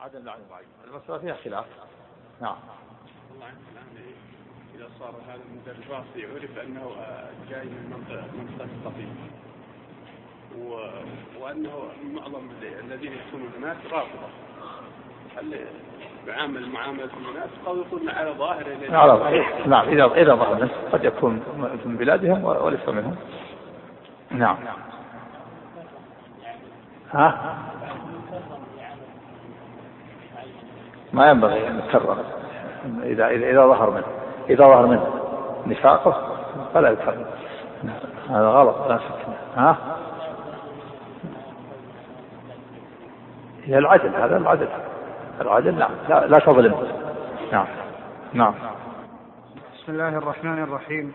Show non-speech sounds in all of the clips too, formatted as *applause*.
عدم لعن معين المسألة فيها خلاف. نعم. الله الآن إذا صار هذا المدرس راسي عرف أنه آه، جاي من منطقة منطقة الطفيل وأنه معظم الذين يكونون هناك رافضة. هل يعامل معاملة الناس أو يكون على ظاهره على نعم إذا إذا ظهر قد يكون من بلادهم وليس منهم. نعم. ها؟ ما ينبغي أن يكرر إذا إذا إذا ظهر منه. إذا ظهر منه. نفاقه فلا يكرر هذا غلط لا شك. ها؟ هي العدل هذا العدل. العدل نعم. لا, لا تظلم. نعم. نعم. بسم الله الرحمن الرحيم.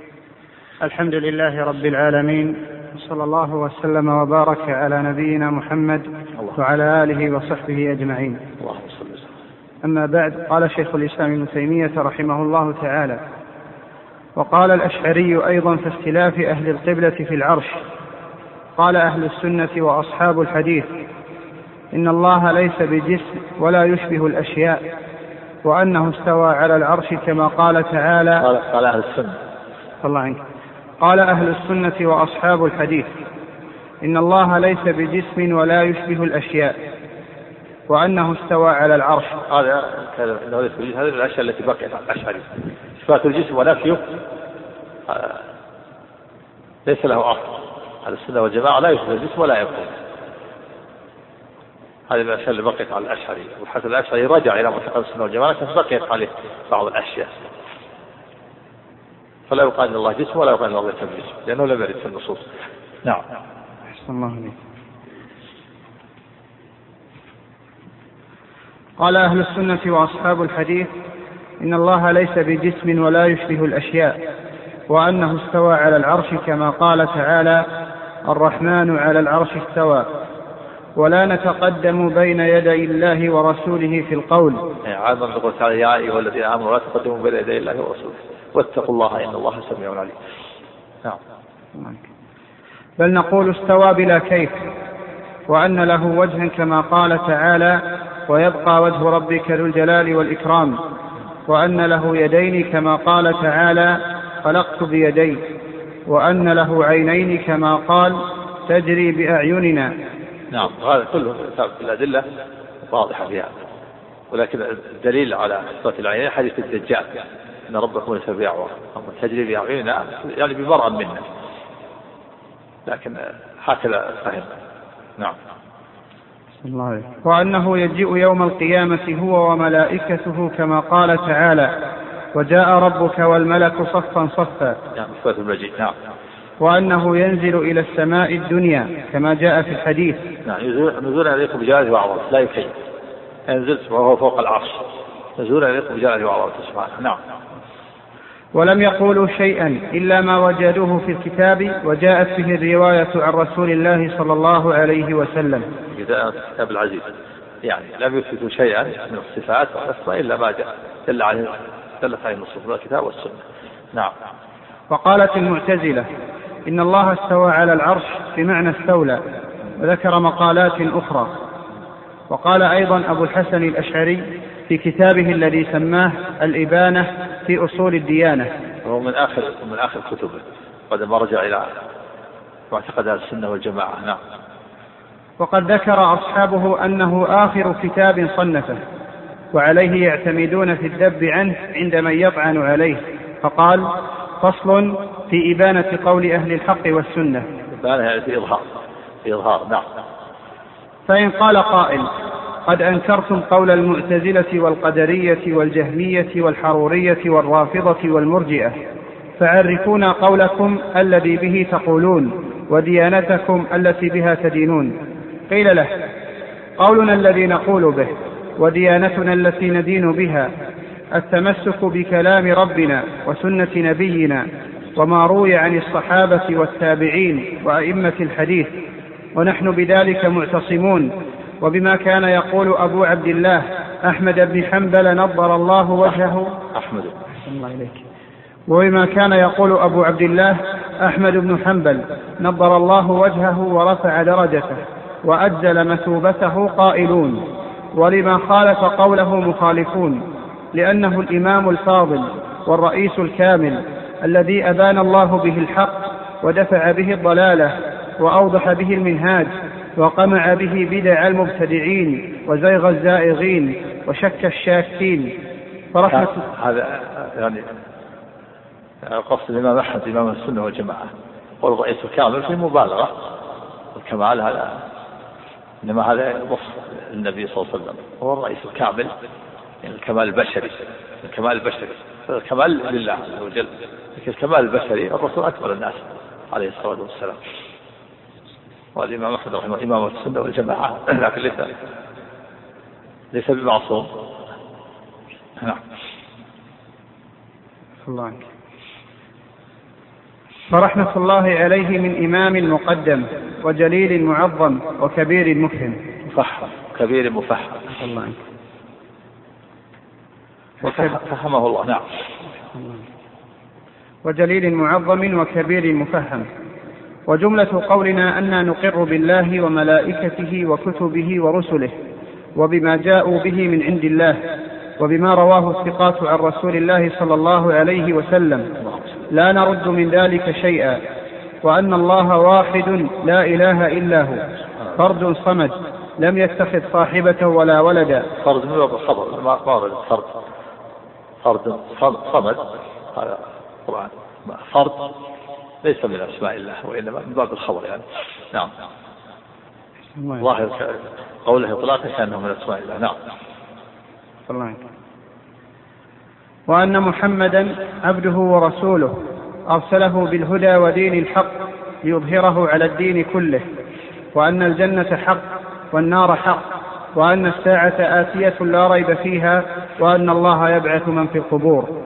الحمد لله رب العالمين. وصلى الله وسلم وبارك على نبينا محمد وعلى آله وصحبه أجمعين. أما بعد قال شيخ الإسلام ابن تيمية رحمه الله تعالى وقال الأشعري أيضا في اختلاف أهل القبلة في العرش قال أهل السنة وأصحاب الحديث إن الله ليس بجسم ولا يشبه الأشياء وأنه استوى على العرش كما قال تعالى قال, قال أهل السنة. الله عنك. قال أهل السنة وأصحاب الحديث إن الله ليس بجسم ولا يشبه الأشياء وأنه استوى على العرش. هذا هذه الأشياء التي بقيت على الأشعري إثبات الجسم ونفيه ليس له أصل. أهل السنة والجماعة لا يشبه الجسم ولا يكون هذه الاشياء اللي بقيت على الاشعري والحسن الاشعري رجع إلى معتقد السنة والجماعة لكن بقيت عليه بعض الأشياء. فلا يقال إن الله جسم ولا يقال إن الله ليس بجسم لأنه لم يرد في النصوص. نعم. أحسن الله عليك قال أهل السنة وأصحاب الحديث إن الله ليس بجسم ولا يشبه الأشياء وأنه استوى على العرش كما قال تعالى الرحمن على العرش استوى. ولا نتقدم بين يدي الله ورسوله في القول. عظم يقول تعالى يا أيها الذين آمنوا لا تقدموا بين يدي الله ورسوله واتقوا الله إن الله سميع عليم. نعم. بل نقول استوى بلا كيف وأن له وجها كما قال تعالى ويبقى وجه ربك ذو الجلال والإكرام وأن له يدين كما قال تعالى خلقت بيدي وأن له عينين كما قال تجري باعيننا نعم هذا كله الأدلة واضحة في هذا. ولكن الدليل على إثبات العينين حديث الدجال أن ربكم ليس بأعور. تجري بأعيننا يعني بمرأة منا لكن هكذا فهم. نعم. الله. عليك. وأنه يجيء يوم القيامة هو وملائكته كما قال تعالى وجاء ربك والملك صفا صفا نعم المجيء نعم. وأنه ينزل إلى السماء الدنيا كما جاء في الحديث. نعم نزول عليكم بجلالة وعظمته لا يكيف ينزل وهو فوق العرش. نزول عليكم بجلالة وعظمته سبحانه. نعم. ولم يقولوا شيئا إلا ما وجدوه في الكتاب وجاءت به الرواية عن رسول الله صلى الله عليه وسلم. الكتاب العزيز. يعني لم يثبتوا شيئا من الصفات والأسماء إلا ما جاء. دل عليه دلت عليه النصوص الكتاب والسنة. نعم. وقالت المعتزلة إن الله استوى على العرش بمعنى استولى وذكر مقالات أخرى. وقال أيضا أبو الحسن الأشعري في كتابه الذي سماه الإبانة في أصول الديانة. وهو من آخر من آخر كتبه بعد ما رجع إلى معتقد السنة والجماعة نعم. وقد ذكر أصحابه أنه آخر كتاب صنفه وعليه يعتمدون في الذب عنه عند من يطعن عليه فقال فصل في إبانة قول أهل الحق والسنة. إبانة يعني في إظهار في إظهار نعم. فإن قال قائل قد أنكرتم قول المعتزلة والقدرية والجهمية والحرورية والرافضة والمرجئة. فعرفونا قولكم الذي به تقولون وديانتكم التي بها تدينون. قيل له قولنا الذي نقول به وديانتنا التي ندين بها. التمسك بكلام ربنا وسنة نبينا وما روي عن الصحابة والتابعين وأئمة الحديث. ونحن بذلك معتصمون. وبما كان يقول أبو عبد الله أحمد بن حنبل نظر الله وجهه. أحمد. الله إليك. وبما كان يقول أبو عبد الله أحمد بن حنبل نظر الله وجهه ورفع درجته وأجزل مثوبته قائلون. ولما خالف قوله مخالفون. لأنه الإمام الفاضل والرئيس الكامل الذي أبان الله به الحق ودفع به الضلالة وأوضح به المنهاج وقمع به بدع المبتدعين وزيغ الزائغين وشك الشاكين. فرحمة هذا يعني قصد الإمام أحمد إمام السنة والجماعة. والرئيس الكامل في مبالغة. الكمال هذا. إنما هذا وصف النبي صلى الله عليه وسلم. هو الرئيس الكامل. يعني الكمال البشري. الكمال البشري. الكمال لله عز وجل. لكن الكمال البشري الرسول أكبر الناس عليه الصلاة والسلام. والإمام أحمد رحمه الله إمام السنة والجماعة. *clears throat* لكن ليس ليس بمعصوم. نعم. الله عنك فرحمة الله عليه من إمام مقدم وجليل معظم وكبير مفهم. مفحم. كبير مفحم. الله عنك فهمه الله. نعم. وجليل معظم وكبير مفهم. وجملة قولنا أنا نقر بالله وملائكته وكتبه ورسله وبما جاءوا به من عند الله وبما رواه الثقات عن رسول الله صلى الله عليه وسلم. لا نرد من ذلك شيئا. وأن الله واحد لا إله إلا هو. فرد صمد. لم يتخذ صاحبة ولا ولدا. فرد من باب ما فرد فرد صمد. هذا طبعا فرد ليس من أسماء الله وإنما من باب الخبر يعني. نعم. ظاهر قوله إطلاقا كأنه من أسماء الله. نعم. الله وأن محمدا عبده ورسوله أرسله بالهدى ودين الحق ليظهره على الدين كله وأن الجنة حق والنار حق وأن الساعة آتية لا ريب فيها وأن الله يبعث من في القبور.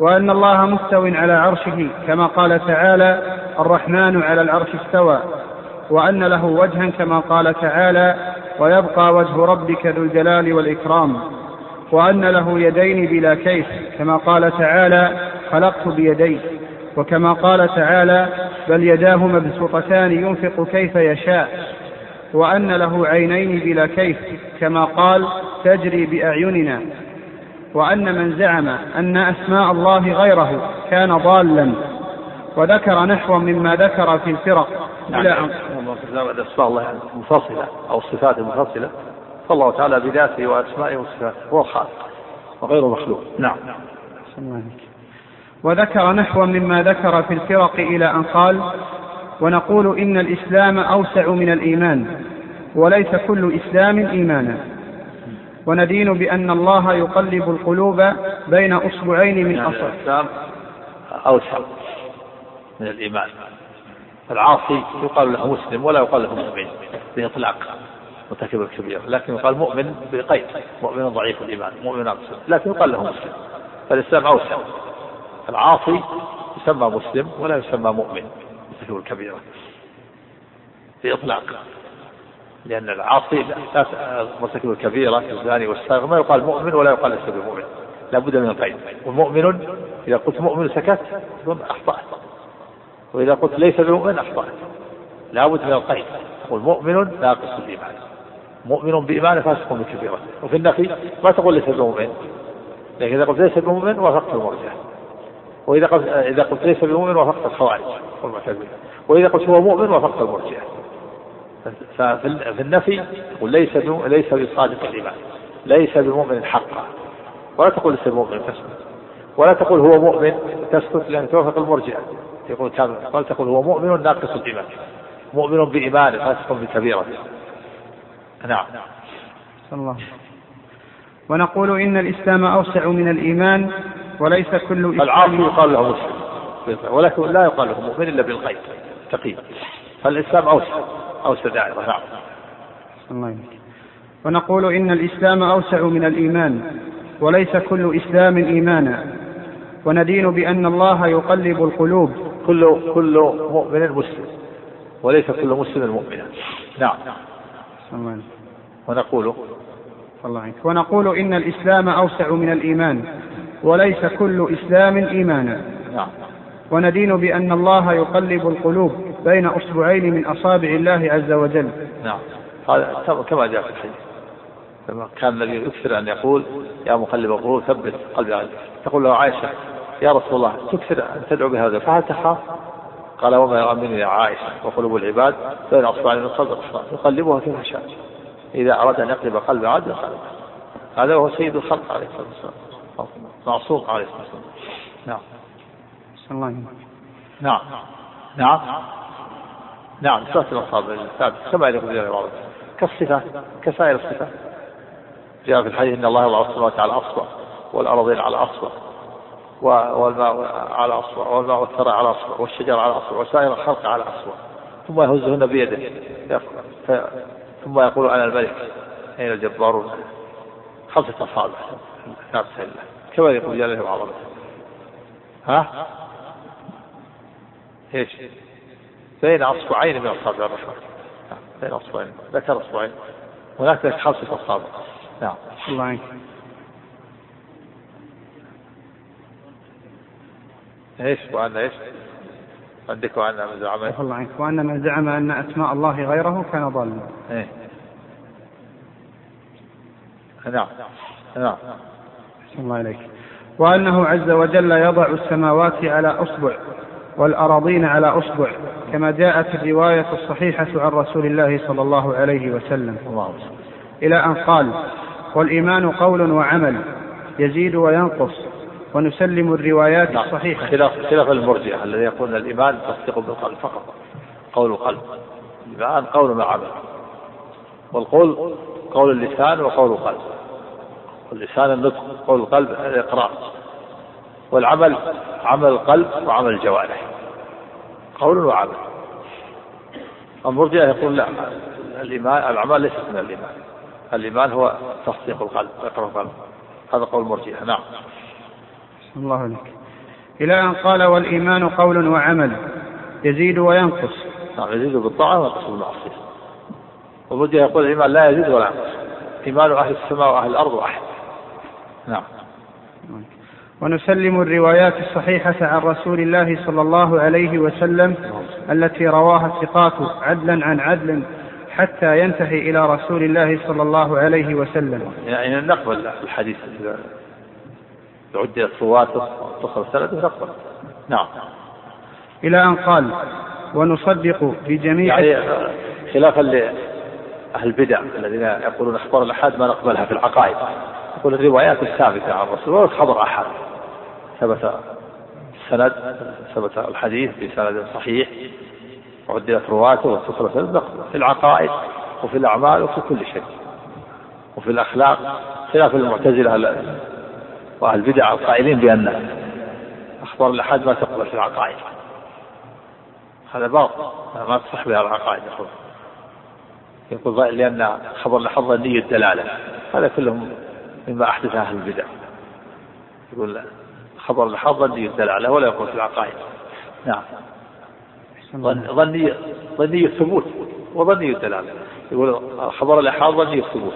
وأن الله مستو على عرشه كما قال تعالى الرحمن على العرش استوى وأن له وجها كما قال تعالى ويبقى وجه ربك ذو الجلال والإكرام وأن له يدين بلا كيف كما قال تعالى خلقت بيدي وكما قال تعالى بل يداه مبسوطتان ينفق كيف يشاء وأن له عينين بلا كيف كما قال تجري بأعيننا وأن من زعم أن أسماء الله غيره كان ضالا وذكر نحوا مما ذكر في الفرق. إلى أن أسماء الله منفصلة أو الصفات المنفصلة فالله تعالى بذاته وأسمائه وصفاته هو الخالق وغير مخلوق. نعم. وذكر نحوا مما ذكر في الفرق إلى أن قال ونقول إن الإسلام أوسع من الإيمان وليس كل إسلام إيمانا. وندين بأن الله يقلب القلوب بين أصبعين من أصل الإسلام أوسع من الإيمان. العاصي يقال له مسلم ولا يقال له مؤمن بإطلاق مرتكب الكبيرة لكن يقال مؤمن بقيد مؤمن ضعيف الإيمان مؤمن أقصد لكن يقال له مسلم. فالإسلام أوسع. العاصي يسمى مسلم ولا يسمى مؤمن مرتكب الكبيرة بإطلاق. لأن العاصي مرتكب الكبيرة الزاني والسارق ما يقال مؤمن ولا يقال ليس بمؤمن. لابد من القيد. ومؤمن إذا قلت مؤمن سكت أخطأت. وإذا قلت ليس بمؤمن أخطأت. لابد من القيد. تقول مؤمن ناقص الإيمان. مؤمن بإيمانه فاسق بكبيرة وفي النفي ما تقول ليس بمؤمن. لكن إذا قلت ليس بمؤمن وافقت المرجع. وإذا قلت إذا قلت ليس بمؤمن وافقت الخوارج والمعتزلة. وإذا قلت هو مؤمن وافقت المرجع. ففي النفي تقول ليس ليس بصادق الإيمان ليس بمؤمن حقا. ولا تقول ليس بمؤمن تسكت. ولا تقول هو مؤمن تسكت لأن توافق المرجع يقول كامل ولا تقول هو مؤمن ناقص الإيمان. مؤمن بإيمانه فاسق بكبيرة. نعم. الله ونقول إن الإسلام أوسع من الإيمان وليس كل إسلام العاصي يقال له مسلم. ولكن لا يقال له مؤمن إلا بالقيد تقييد فالإسلام أوسع. أوسع دائرة نعم. الله ونقول إن الإسلام أوسع من الإيمان وليس كل إسلام إيمانا. وندين بأن الله يقلب القلوب. كل كل مؤمن مسلم وليس كل مسلم مؤمنا نعم. الله ونقول. الله عنك ونقول إن الإسلام أوسع من الإيمان وليس كل إسلام إيمانا. نعم. وندين بأن الله يقلب القلوب. بين أصبعين من أصابع الله عز وجل. نعم. هذا كما جاء في الحديث. لما كان النبي يكثر أن يقول يا مقلب القلوب ثبت قلبي على تقول له عائشة يا رسول الله تكثر أن تدعو بهذا فهل تخاف؟ قال وما يؤمنني يا عائشة وقلوب العباد بين أصبعين من صدر. يقلبها كيف شاء إذا أراد أن يقلب قلب عبد هذا هو سيد الخلق عليه الصلاة والسلام. معصوم عليه الصلاة والسلام. نعم. الله نعم نعم. نعم. صفات الأصابع ثابت كما يليق بالله كالصفات كسائر الصفات جاء في الحديث إن الله يضع السماوات على اصبع والارضين على اصبع والماء على اصبع والماء والثرى على اصبع والشجر على اصبع وسائر الخلق على اصبع ثم يهزهن بيده. ثم يقول أنا الملك أين الجبارون؟ خمسة أصابع ثابتة لله كما يقول جلاله وعظمته ها؟ إيش؟ بين اصبعين من اصابع الرحمن بين اصبعين ذكر اصبعين هناك خمسة اصابع نعم. الله عنك إيش؟ وان إيش؟ عندك وان من زعم الله عنك وان من زعم أن أسماء الله غيره كان ضالا. إيه. نعم. نعم. الله إليك. وأنه عز وجل يضع السماوات على أصبع. والأراضين على أصبع كما جاءت الرواية الصحيحة عن رسول الله صلى الله عليه وسلم. الله إلى أن قال والإيمان قول وعمل يزيد وينقص. ونسلم الروايات نعم. الصحيحة. خلاف خلاف المرجئة الذي يقول الإيمان تصديق بالقلب فقط قول القلب. الإيمان قول مع عمل والقول قول اللسان وقول القلب. اللسان النطق قول القلب الإقرار والعمل عمل القلب وعمل الجوارح. قول وعمل. المرجئة يقول لا الإيمان الأعمال ليست من الإيمان. الإيمان هو تصديق القلب وإقرار القلب. هذا قول المرجئة نعم. الله عليك. إلى أن قال والإيمان قول وعمل. يزيد وينقص. نعم يزيد بالطاعة وينقص بالمعصية. والمرجئة يقول الإيمان لا يزيد ولا ينقص. إيمان أهل السماء وأهل الأرض واحد. نعم. ونسلم الروايات الصحيحة عن رسول الله صلى الله عليه وسلم التي رواها الثقات عدلا عن عدل حتى ينتهي إلى رسول الله صلى الله عليه وسلم. يعني نقبل الحديث عدت رواته واتصل سنده نقبل. نعم. إلى أن قال ونصدق بجميع يعني خلافا لأهل البدع الذين يقولون أخبار الأحاد ما نقبلها في العقائد. يقول الروايات الثابتة عن الرسول ولو خبر أحد. ثبت السند ثبت الحديث بسند صحيح وعدلت رواته واتصل سند في العقائد وفي الأعمال وفي كل شيء وفي الأخلاق خلاف المعتزلة وأهل البدع القائلين بأن أخبار الأحد ما تقبل في العقائد. هذا باطل ما تصح بها العقائد يقول يقول لأن خبر الأحد ظني الدلالة هذا كلهم مما أحدث أهل البدع. يقول خبر الحظ ظني الدلالة ولا يقول في العقائد. نعم. ظني ظني الثبوت وظني الدلالة يقول خبر الأحاد ظني الثبوت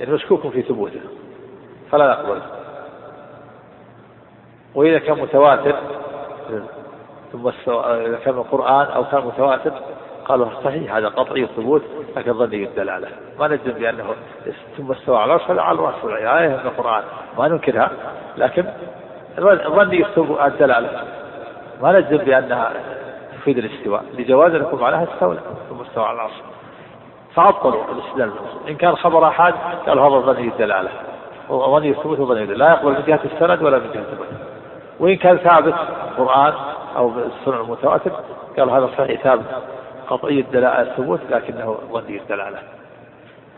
يعني مشكوك في ثبوته. فلا نقبل وإذا كان متواتر ثم إذا كان القرآن أو كان متواتر قالوا صحيح هذا قطعي الثبوت لكن ظني الدلالة ما نجزم بأنه ثم استوى على العرش على الرأس والآية من القرآن. ما ننكرها. لكن ظني الدلالة. ما نجزم بأنها تفيد الاستواء. لجواز يكون معناها استولى. ثم استوى على العرش. فعطلوا الاستدلال إن كان خبر أحد قالوا هذا ظني الدلالة. وظني الثبوت وظني لا يقبل من جهة السند ولا من جهة الثبوت وإن كان ثابت القرآن أو السنة المتواتر قال هذا صحيح ثابت. قطعي الدلالة الثبوت لكنه ظني الدلالة.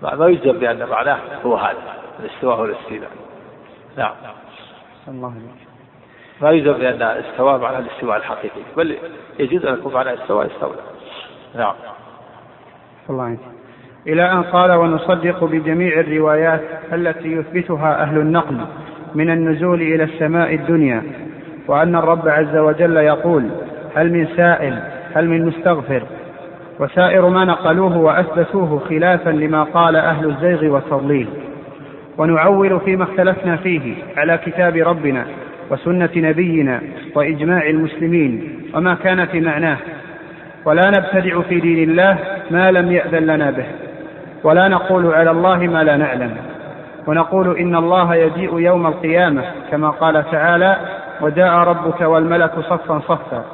ما يجزم بأن معناه هو هذا. الاستواء والاستيلاء نعم. الله ما يجزم بأن استواء معناه الاستواء الحقيقي بل يجوز أن يكون معناه استواء استولى. نعم. الله عنك. إلى أن قال ونصدق بجميع الروايات التي يثبتها أهل النقل من النزول إلى السماء الدنيا وأن الرب عز وجل يقول هل من سائل هل من مستغفر؟ وسائر ما نقلوه وأثبتوه خلافا لما قال أهل الزيغ والتضليل. ونعول فيما اختلفنا فيه على كتاب ربنا وسنة نبينا وإجماع المسلمين وما كان في معناه. ولا نبتدع في دين الله ما لم يأذن لنا به. ولا نقول على الله ما لا نعلم. ونقول إن الله يجيء يوم القيامة كما قال تعالى وجاء ربك والملك صفا صفا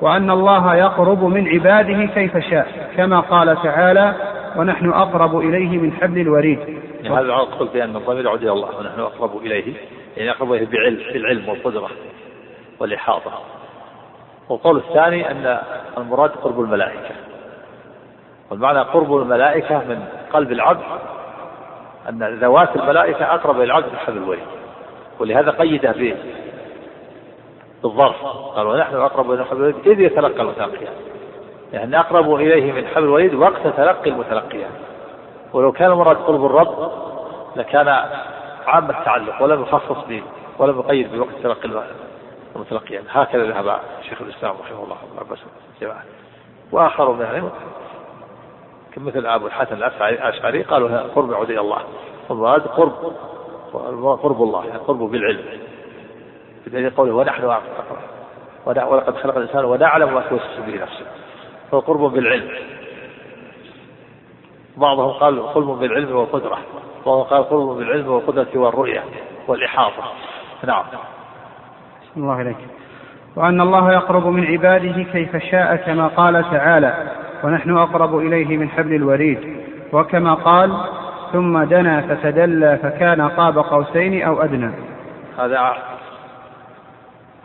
وأن الله يقرب من عباده كيف شاء كما قال تعالى ونحن أقرب إليه من حبل الوريد يعني هذا القول بأن الضمير يعود إلى الله ونحن أقرب إليه يعني أقرب إليه بعلم بالعلم والقدرة والإحاطة. والقول الثاني أن المراد قرب الملائكة. والمعنى قرب الملائكة من قلب العبد أن ذوات الملائكة أقرب إلى العبد من حبل الوريد. ولهذا قيده بالظرف. قال ونحن أقرب إلى حبل الوريد إذ يتلقى المتلقيان. يعني أقرب إليه من حبل الوريد وقت تلقي المتلقيان. ولو كان المراد قرب الرب لكان عام التعلق ولم يخصص به ولم يقيد بوقت تلقي المتلقيان هكذا ذهب شيخ الإسلام رحمه الله عباس جماعة. وآخر من أهل مثل أبو الحسن الأشعري قالوا قرب إلى الله المراد قرب قرب الله يعني قرب بالعلم. بدليل قوله ونحن ولقد خلق الإنسان ونعلم ما توسوس به نفسه. فهو قرب بالعلم. بعضهم قال قرب بالعلم والقدرة وهو قال قرب بالعلم والقدرة والرؤية والإحاطة. نعم. الله إليك وأن الله يقرب من عباده كيف شاء كما قال تعالى ونحن أقرب إليه من حبل الوريد وكما قال ثم دنا فتدلى فكان قاب قوسين أو أدنى هذا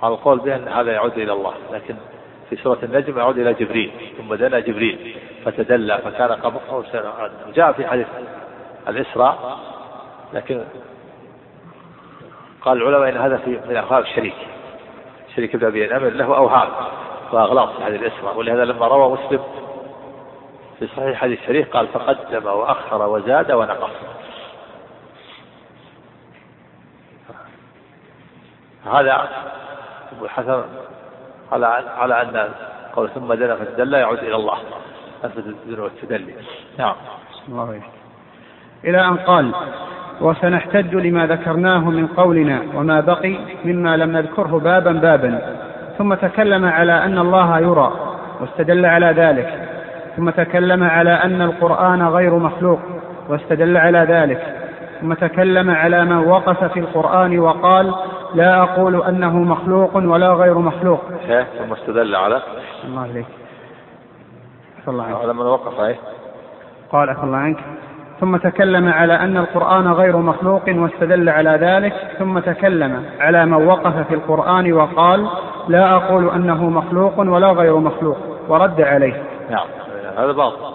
على القول بأن هذا يعود إلى الله لكن في سورة النجم يعود إلى جبريل. ثم دنا جبريل فتدلى فكان قاب قوسين أو أدنى. جاء في حديث الإسراء لكن قال العلماء إن هذا في من افعال الشريك. شريك بن أبي الامر له أوهام وأغلاط في هذه الاسره ولهذا لما روى مسلم في صحيح حديث الشريف قال فقدم وأخر وزاد ونقص. هذا أبو الحسن على على أن قول ثم دنا فتدلى يعود إلى الله. اثبت الدين والتدلي. نعم. الله إلى أن قال وسنحتج لما ذكرناه من قولنا وما بقي مما لم نذكره بابا بابا ثم تكلم على أن الله يرى واستدل على ذلك ثم تكلم على أن القرآن غير مخلوق واستدل على ذلك ثم تكلم على من وقف في القرآن وقال لا أقول أنه مخلوق ولا غير مخلوق. ثم استدل على الله عليك. الله عنك. على من وقف إيه؟ قال عفى الله عنك. ثم تكلم على أن القرآن غير مخلوق واستدل على ذلك ثم تكلم على من وقف في القرآن وقال لا أقول أنه مخلوق ولا غير مخلوق ورد عليه. نعم هذا باطل.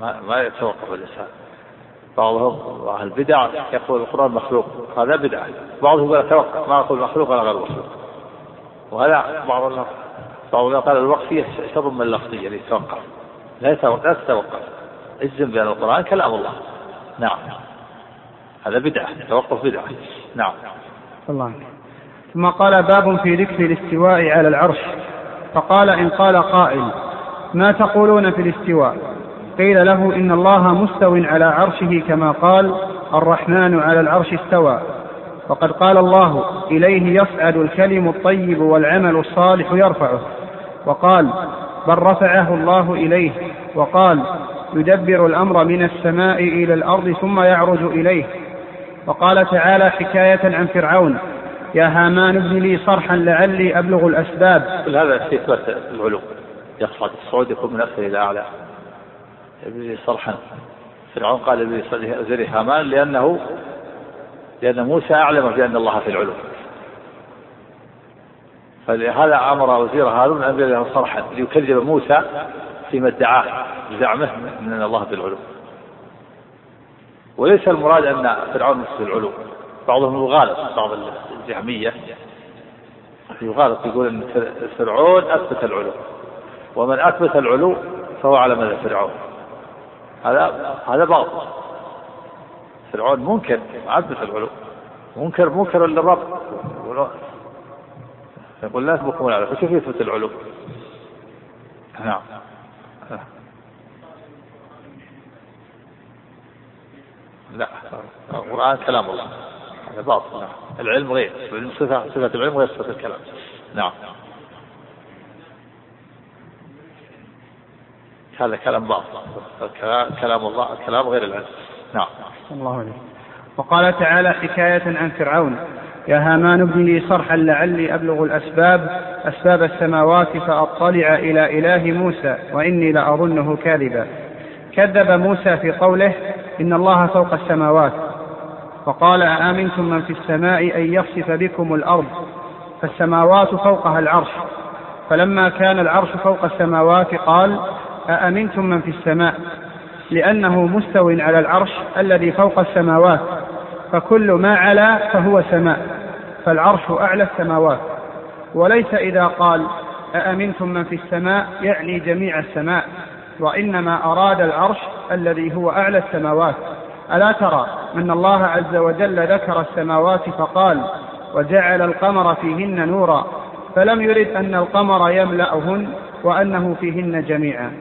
ما, ما يتوقف الإنسان. بعضهم أهل البدع يقول القرآن مخلوق هذا بدعة بعضهم يقول توقف ما أقول مخلوق ولا غير مخلوق. وهذا بعض بعضهم قال الوقفية من اللفظية يعني لا يتوقف لا تتوقف. اجزم بأن القرآن كلام الله. نعم. هذا بدعة توقف بدعة. نعم. الله. ثم قال باب في ذكر الاستواء على العرش. فقال إن قال قائل ما تقولون في الاستواء؟ قيل له إن الله مستو على عرشه كما قال الرحمن على العرش استوى. وقد قال الله إليه يصعد الكلم الطيب والعمل الصالح يرفعه. وقال بل رفعه الله إليه. وقال يدبر الأمر من السماء إلى الأرض ثم يعرج إليه. وقال تعالى حكاية عن فرعون يا هامان ابن لي صرحا لعلي أبلغ الأسباب. كل هذا في إثبات العلو يصعد الصعود يكون من أسفل إلى أعلى. ابن لي صرحا. فرعون قال ابن لي هامان لأنه لأن موسى أعلم بأن الله في العلو فلهذا أمر وزير هارون أن له صرحا. ليكذب موسى فيما ادعاه بزعمه من أن الله بالعلو وليس المراد أن فرعون نصف العلو. بعضهم يغالط بعض الجهمية يغالط يقول أن فرعون أثبت العلو. ومن أثبت العلو فهو على مدى فرعون. هذا هذا باطل. فرعون منكر أثبت العلو. منكر منكر للرب. يقول لا تبقون على فكيف يثبت العلو؟ نعم. لا. القرآن كلام الله. هذا باطل. نعم. العلم غير. العلم صفة صفة العلم غير صفة الكلام. نعم. هذا كلام باطل. كلام الله الكلام غير العلم. نعم. الله عليك وقال تعالى حكاية عن فرعون. يا هامان ابن لي صرحا لعلي أبلغ الأسباب أسباب السماوات فأطلع إلى إله موسى وإني لأظنه كاذبا. كذب موسى في قوله إن الله فوق السماوات. وقال أآمنتم من في السماء أن يخسف بكم الأرض؟ فالسماوات فوقها العرش. فلما كان العرش فوق السماوات قال أأمنتم من في السماء؟ لأنه مستو على العرش الذي فوق السماوات. فكل ما علا فهو سماء. فالعرش أعلى السماوات. وليس إذا قال أأمنتم من في السماء يعني جميع السماء. وإنما أراد العرش الذي هو أعلى السماوات. ألا ترى أن الله عز وجل ذكر السماوات فقال وجعل القمر فيهن نورا فلم يرد أن القمر يملأهن وأنه فيهن جميعا.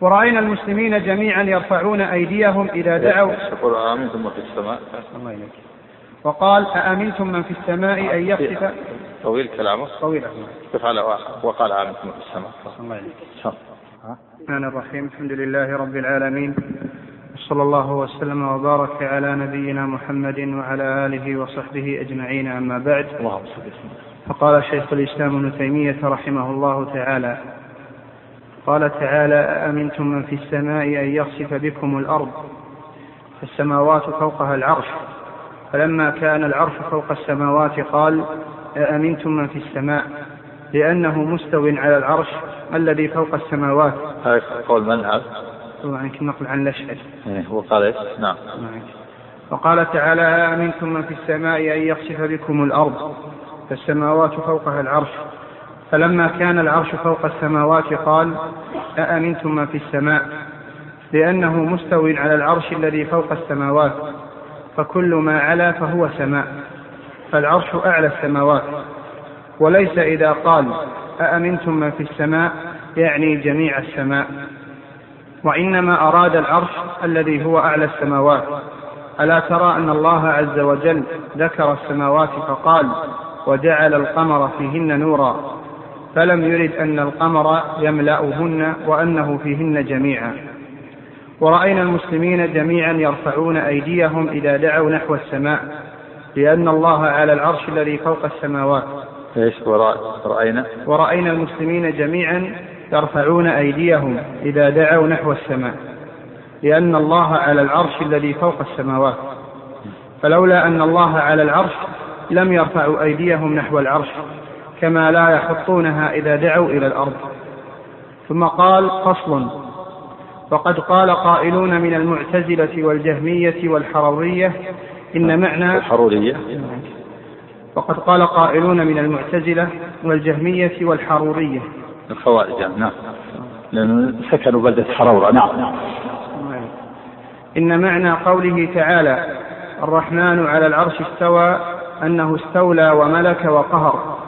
ورأينا المسلمين جميعا يرفعون أيديهم إذا دعوا. يقول آمنتم من في السماء. الله إليك وقال أأمنتم من في السماء أن يخسف؟ طويل كلامه. طويل. وقال آمنتم من في السماء. الله إليك الرحمن الرحيم. الحمد لله رب العالمين. وصلى الله وسلم وبارك على نبينا محمد وعلى آله وصحبه أجمعين. أما بعد اللهم صل فقال شيخ الإسلام ابن تيمية رحمه الله تعالى قال تعالى أأمنتم من في السماء أن يخسف بكم الأرض فالسماوات فوقها العرش. فلما كان العرش فوق السماوات قال أأمنتم من في السماء؟ لأنه مستو على العرش الذي فوق السماوات. هذا قول من هذا؟ طبعا يمكن نقل عن الأشعري إيه، هو قال إيش؟ نعم. وقال تعالى أأمنتم من في السماء أن يخسف بكم الأرض فالسماوات فوقها العرش. فلما كان العرش فوق السماوات قال أأمنتم من في السماء؟ لأنه مستو على العرش الذي فوق السماوات. فكل ما علا فهو سماء. فالعرش أعلى السماوات. وليس إذا قال أأمنتم من في السماء يعني جميع السماء. وإنما أراد العرش الذي هو أعلى السماوات. ألا ترى أن الله عز وجل ذكر السماوات فقال وجعل القمر فيهن نورا. فلم يرد أن القمر يملأهن وأنه فيهن جميعا. ورأينا المسلمين جميعا يرفعون أيديهم إذا دعوا نحو السماء لأن الله على العرش الذي فوق السماوات. إيش؟ ورأينا ورأينا المسلمين جميعا يرفعون أيديهم إذا دعوا نحو السماء لأن الله على العرش الذي فوق السماوات. فلولا أن الله على العرش لم يرفعوا أيديهم نحو العرش كما لا يحطونها إذا دعوا إلى الأرض. ثم قال فصل. وقد قال قائلون من المعتزلة والجهمية والحرورية إن معنى الحرورية. وقد قال قائلون من المعتزلة والجهمية والحرورية. الخوارج نعم. لأنه سكنوا بلدة حرورة نعم. إن معنى قوله تعالى الرحمن على العرش استوى أنه استولى وملك وقهر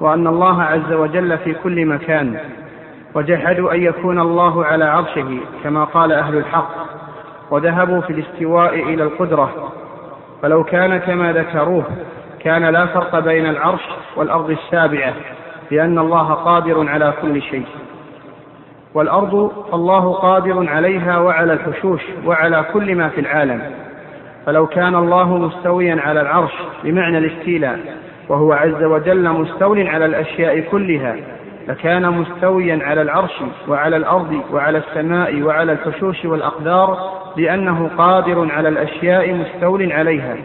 وأن الله عز وجل في كل مكان وجحدوا أن يكون الله على عرشه كما قال أهل الحق وذهبوا في الاستواء إلى القدرة فلو كان كما ذكروه كان لا فرق بين العرش والأرض السابعة لأن الله قادر على كل شيء. والأرض الله قادر عليها وعلى الحشوش وعلى كل ما في العالم. فلو كان الله مستويا على العرش بمعنى الاستيلاء وهو عز وجل مستول على الأشياء كلها لكان مستويا على العرش وعلى الأرض وعلى السماء وعلى الحشوش والأقدار لأنه قادر على الأشياء مستول عليها.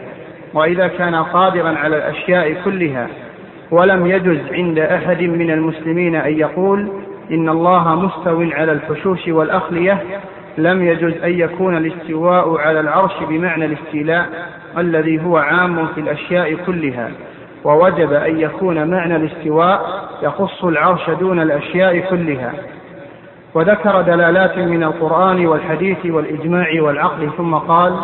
وإذا كان قادرا على الأشياء كلها ولم يجز عند أحد من المسلمين أن يقول إن الله مستو على الحشوش والأخلية لم يجز أن يكون الاستواء على العرش بمعنى الاستيلاء الذي هو عام في الأشياء كلها ووجب أن يكون معنى الاستواء يخص العرش دون الأشياء كلها. وذكر دلالات من القرآن والحديث والإجماع والعقل ثم قال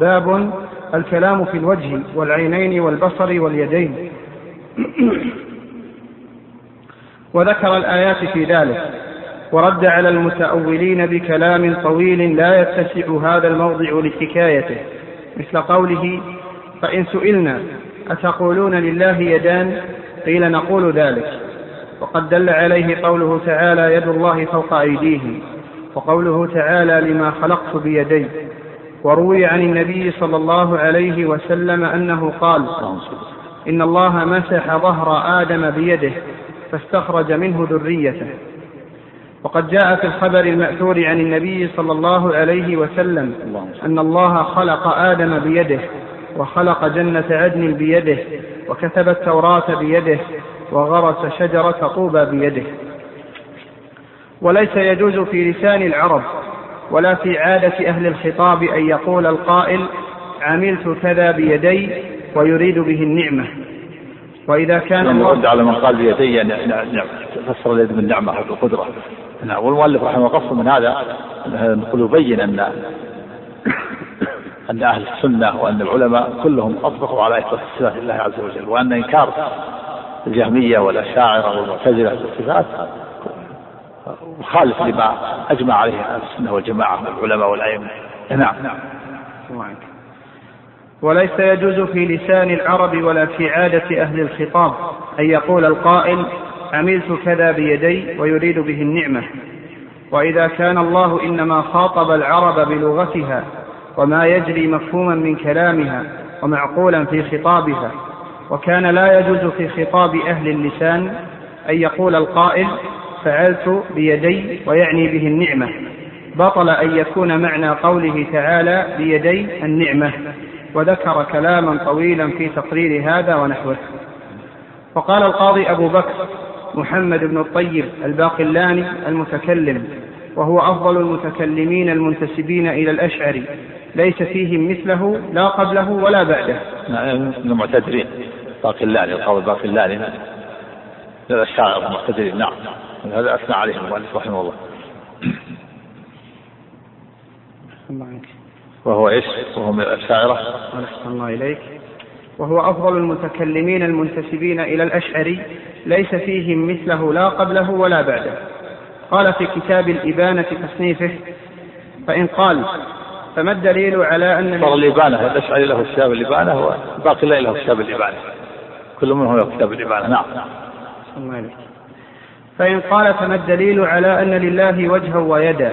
باب الكلام في الوجه والعينين والبصر واليدين. وذكر الآيات في ذلك. ورد على المتأولين بكلام طويل لا يتسع هذا الموضع لحكايته مثل قوله فإن سئلنا أتقولون لله يدان؟ قيل نقول ذلك. وقد دل عليه قوله تعالى يد الله فوق أيديهم. وقوله تعالى لما خلقت بيدي. وروي عن النبي صلى الله عليه وسلم أنه قال إن الله مسح ظهر آدم بيده فاستخرج منه ذريته. وقد جاء في الخبر المأثور عن النبي صلى الله عليه وسلم أن الله خلق آدم بيده وخلق جنة عدن بيده وكتب التوراة بيده وغرس شجرة طوبى بيده. وليس يجوز في لسان العرب ولا في عادة أهل الخطاب أن يقول القائل عملت كذا بيدي ويريد به النعمة. وإذا كان يعني يرد على من قال بيدي يعني فسر اليد بالنعمة والقدرة نعم والمؤلف رحمه الله من هذا نقول يبين أن *coughs* أن أهل السنة وأن العلماء كلهم أطبقوا على إثبات صفات الله عز وجل وأن إنكار الجهمية والأشاعرة والمعتزلة بالصفات مخالف لما أجمع عليه أهل السنة والجماعة من العلماء والأئمة. نعم. وليس يجوز في لسان العرب ولا في عادة أهل الخطاب أن يقول القائل عملت كذا بيدي ويريد به النعمة. وإذا كان الله إنما خاطب العرب بلغتها وما يجري مفهوما من كلامها ومعقولا في خطابها. وكان لا يجوز في خطاب أهل اللسان أن يقول القائل فعلت بيدي ويعني به النعمة. بطل أن يكون معنى قوله تعالى بيدي النعمة وذكر كلاما طويلا في تقرير هذا ونحوه. وقال القاضي أبو بكر محمد بن الطيب الباقلاني المتكلم وهو أفضل المتكلمين المنتسبين إلى الأشعري ليس فيهم مثله لا قبله ولا بعده. نعم، من المعتذرين. باقلاني القاضي الباقلاني الشاعر المعتذرين نعم. هذا أثنى عليه المؤلف رحمه الله. وهو إيش؟ وهو من الأشاعرة. أحسن الله إليك. وهو أفضل المتكلمين المنتسبين إلى الأشعري ليس فيهم مثله لا قبله ولا بعده. قال في كتاب الإبانة تصنيفه فإن قال فما الدليل على أن صار الإبانة الأشعري له كتاب الإبانة والباقي له كتاب الإبانة. كل منهم له كتاب الإبانة. نعم. الله إليك. فإن قال فما الدليل على أن لله وجها ويدا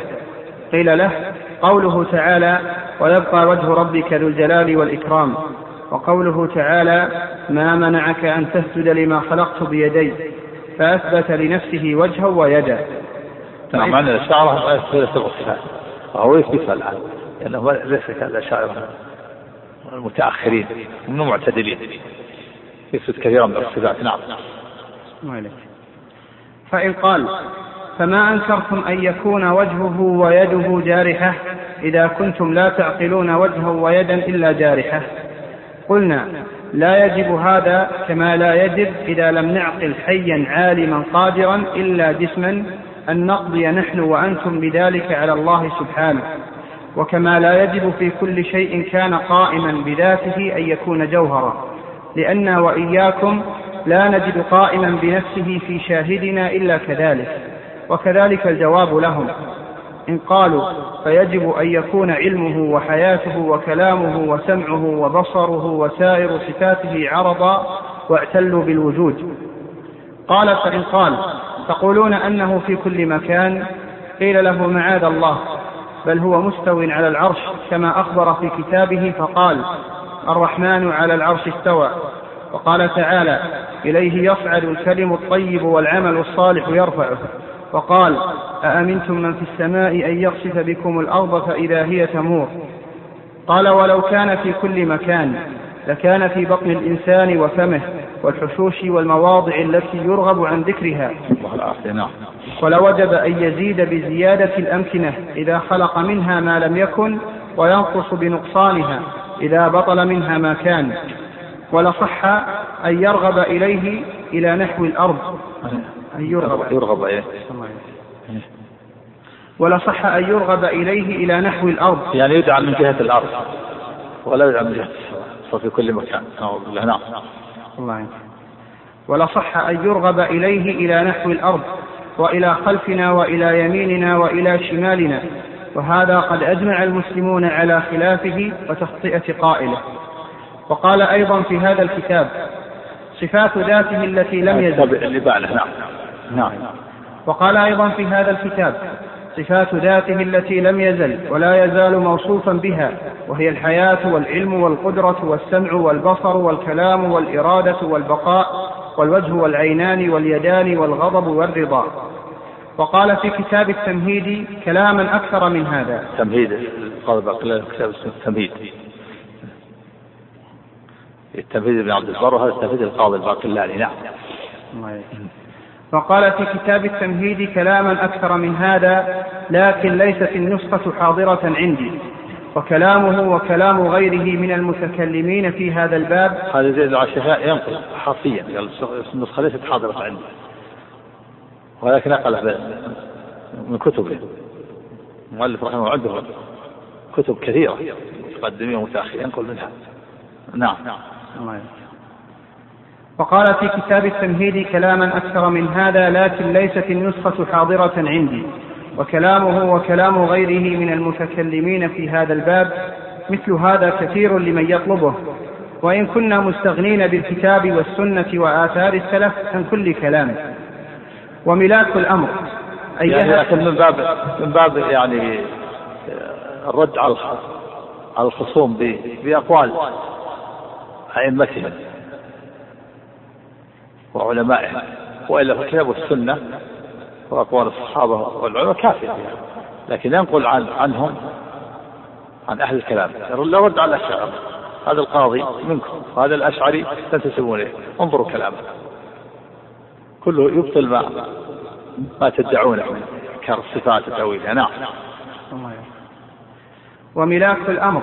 قيل له قوله تعالى ويبقى وجه ربك ذو الجلال والإكرام وقوله تعالى ما منعك أن تسجد لما خلقت بيدي فأثبت لنفسه وجها ويدا نعم أن الشعر ليس الصفات وهو يثبتها الآن؟ لأنه ليس كالأشاعرة المتأخرين من المعتدلين يثبت كثيرا من الصفات. نعم. فإن قال فما أنكرتم أن يكون وجهه ويده جارحة؟ إذا كنتم لا تعقلون وجها ويدا إلا جارحة. قلنا لا يجب هذا كما لا يجب إذا لم نعقل حيا عالما قادرا إلا جسما أن نقضي نحن وأنتم بذلك على الله سبحانه. وكما لا يجب في كل شيء كان قائما بذاته أن يكون جوهرا. لأن وإياكم لا نجد قائما بنفسه في شاهدنا إلا كذلك وكذلك الجواب لهم. إن قالوا فيجب أن يكون علمه وحياته وكلامه وسمعه وبصره وسائر صفاته عرضا واعتلوا بالوجود. قال فإن قال تقولون أنه في كل مكان قيل له معاذ الله بل هو مستو على العرش كما أخبر في كتابه فقال الرحمن على العرش استوى. وقال تعالى إليه يصعد الكلم الطيب والعمل الصالح يرفعه. وقال أأمنتم من في السماء أن يخسف بكم الأرض فإذا هي تمور؟ قال ولو كان في كل مكان لكان في بطن الإنسان وفمه والحشوش والمواضع التي يرغب عن ذكرها. ولوجب أن يزيد بزيادة الأمكنة إذا خلق منها ما لم يكن وينقص بنقصانها إذا بطل منها ما كان. ولصح أن يرغب إليه إلى نحو الأرض. أن يرغب. يرغب إيه. ولصح أن يرغب إليه إلى نحو الأرض. يعني يدعى من جهة الأرض. ولا يدعى من جهة السماء في كل مكان. نعوذ بالله. نعم. الله ولصح أن يرغب إليه إلى نحو الأرض وإلى خلفنا وإلى يميننا وإلى شمالنا. وهذا قد أجمع المسلمون على خلافه وتخطئة قائله. وقال أيضا في هذا الكتاب صفات ذاته التي لم يزل. اللي بعده نعم. نعم. وقال أيضا في هذا الكتاب صفات ذاته التي لم يزل ولا يزال موصوفا بها وهي الحياة والعلم والقدرة والسمع والبصر والكلام والإرادة والبقاء والوجه والعينان واليدان والغضب والرضا. وقال في كتاب التمهيد كلاما أكثر من هذا. تمهيد باقلاني كتاب التمهيد. التمهيد ابن عبد البر وهذا التمهيد القاضي الباقلاني نعم. وقال في كتاب التمهيد كلاما أكثر من هذا لكن ليست النسخة حاضرة عندي. وكلامه وكلام غيره من المتكلمين في هذا الباب. هذا زيد العشاء ينقل حرفيا قال النسخة ليست حاضرة عندي. ولكن نقل من كتبه. المؤلف رحمه الله عنده كتب كثيرة متقدمين ومتأخرين ينقل منها. نعم نعم. وقال في كتاب التمهيد كلاما أكثر من هذا لكن ليست النسخة حاضرة عندي. وكلامه وكلام غيره من المتكلمين في هذا الباب مثل هذا كثير لمن يطلبه. وإن كنا مستغنين بالكتاب والسنة وآثار السلف عن كل كلام. وملاك الأمر يعني لكن من باب من باب يعني الرد على على الخصوم بأقوال. أئمتهم وعلمائهم وإلا فالكتاب والسنة وأقوال الصحابة والعلماء كافية يعني. لكن ينقل عن عنهم عن أهل الكلام. لا رد على الأشاعرة هذا القاضي منكم وهذا الأشعري تنتسبون إليه. انظروا كلامه. كله يبطل ما ما تدعونه كالصفات التأويلية نعم. وملاك الأمر.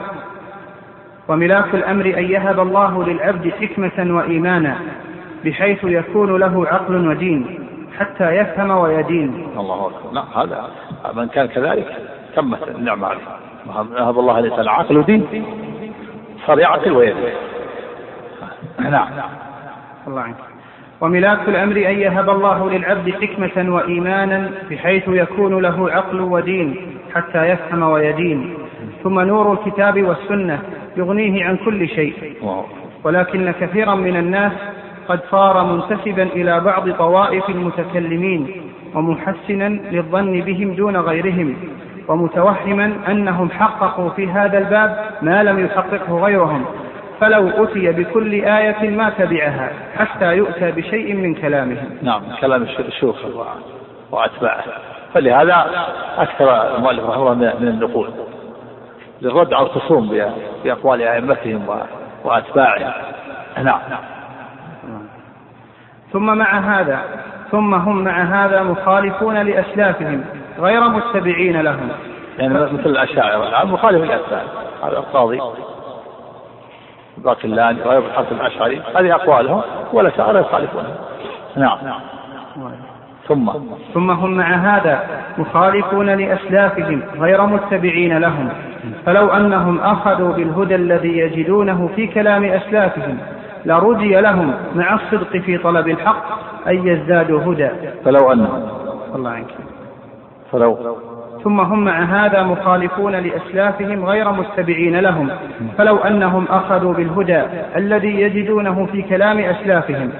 وملاك الأمر أن يهب الله للعبد حكمة وإيمانا بحيث يكون له عقل ودين حتى يفهم ويدين. الله أكبر. لا هذا من كان كذلك تمت النعمة عليه. نهب الله الإنسان عقل ودين صار يعقل ويدين نعم. الله عنك. وملاك الأمر أن يهب الله للعبد حكمة وإيمانا بحيث يكون له عقل ودين حتى يفهم ويدين. ثم نور الكتاب والسنة يغنيه عن كل شيء. ولكن كثيرا من الناس قد صار منتسبا إلى بعض طوائف المتكلمين ومحسنا للظن بهم دون غيرهم ومتوهما أنهم حققوا في هذا الباب ما لم يحققه غيرهم فلو أتي بكل آية ما تبعها حتى يؤتى بشيء من كلامهم. نعم كلام الشيوخ وأتباعه. فلهذا أكثر المؤلف رحمه الله من النقول. للرد على الخصوم بأقوال أئمتهم وأتباعهم. نعم. ثم مع هذا ثم هم مع هذا مخالفون لأسلافهم غير متبعين لهم. يعني مثل الأشاعرة. الآن مخالف للأسلاف هذا القاضي. باقلاني غير الحسن الأشعري. هذه أقوالهم والأشاعرة يخالفونها نعم. ثم. ثم هم مع هذا مخالفون لأسلافهم غير متبعين لهم. فلو أنهم أخذوا بالهدى الذي يجدونه في كلام أسلافهم لرجي لهم مع الصدق في طلب الحق أن يزدادوا هدى. فلو أنهم الله عنك. فلو. ثم هم مع هذا مخالفون لأسلافهم غير متبعين لهم. فلو أنهم أخذوا بالهدى الذي يجدونه في كلام أسلافهم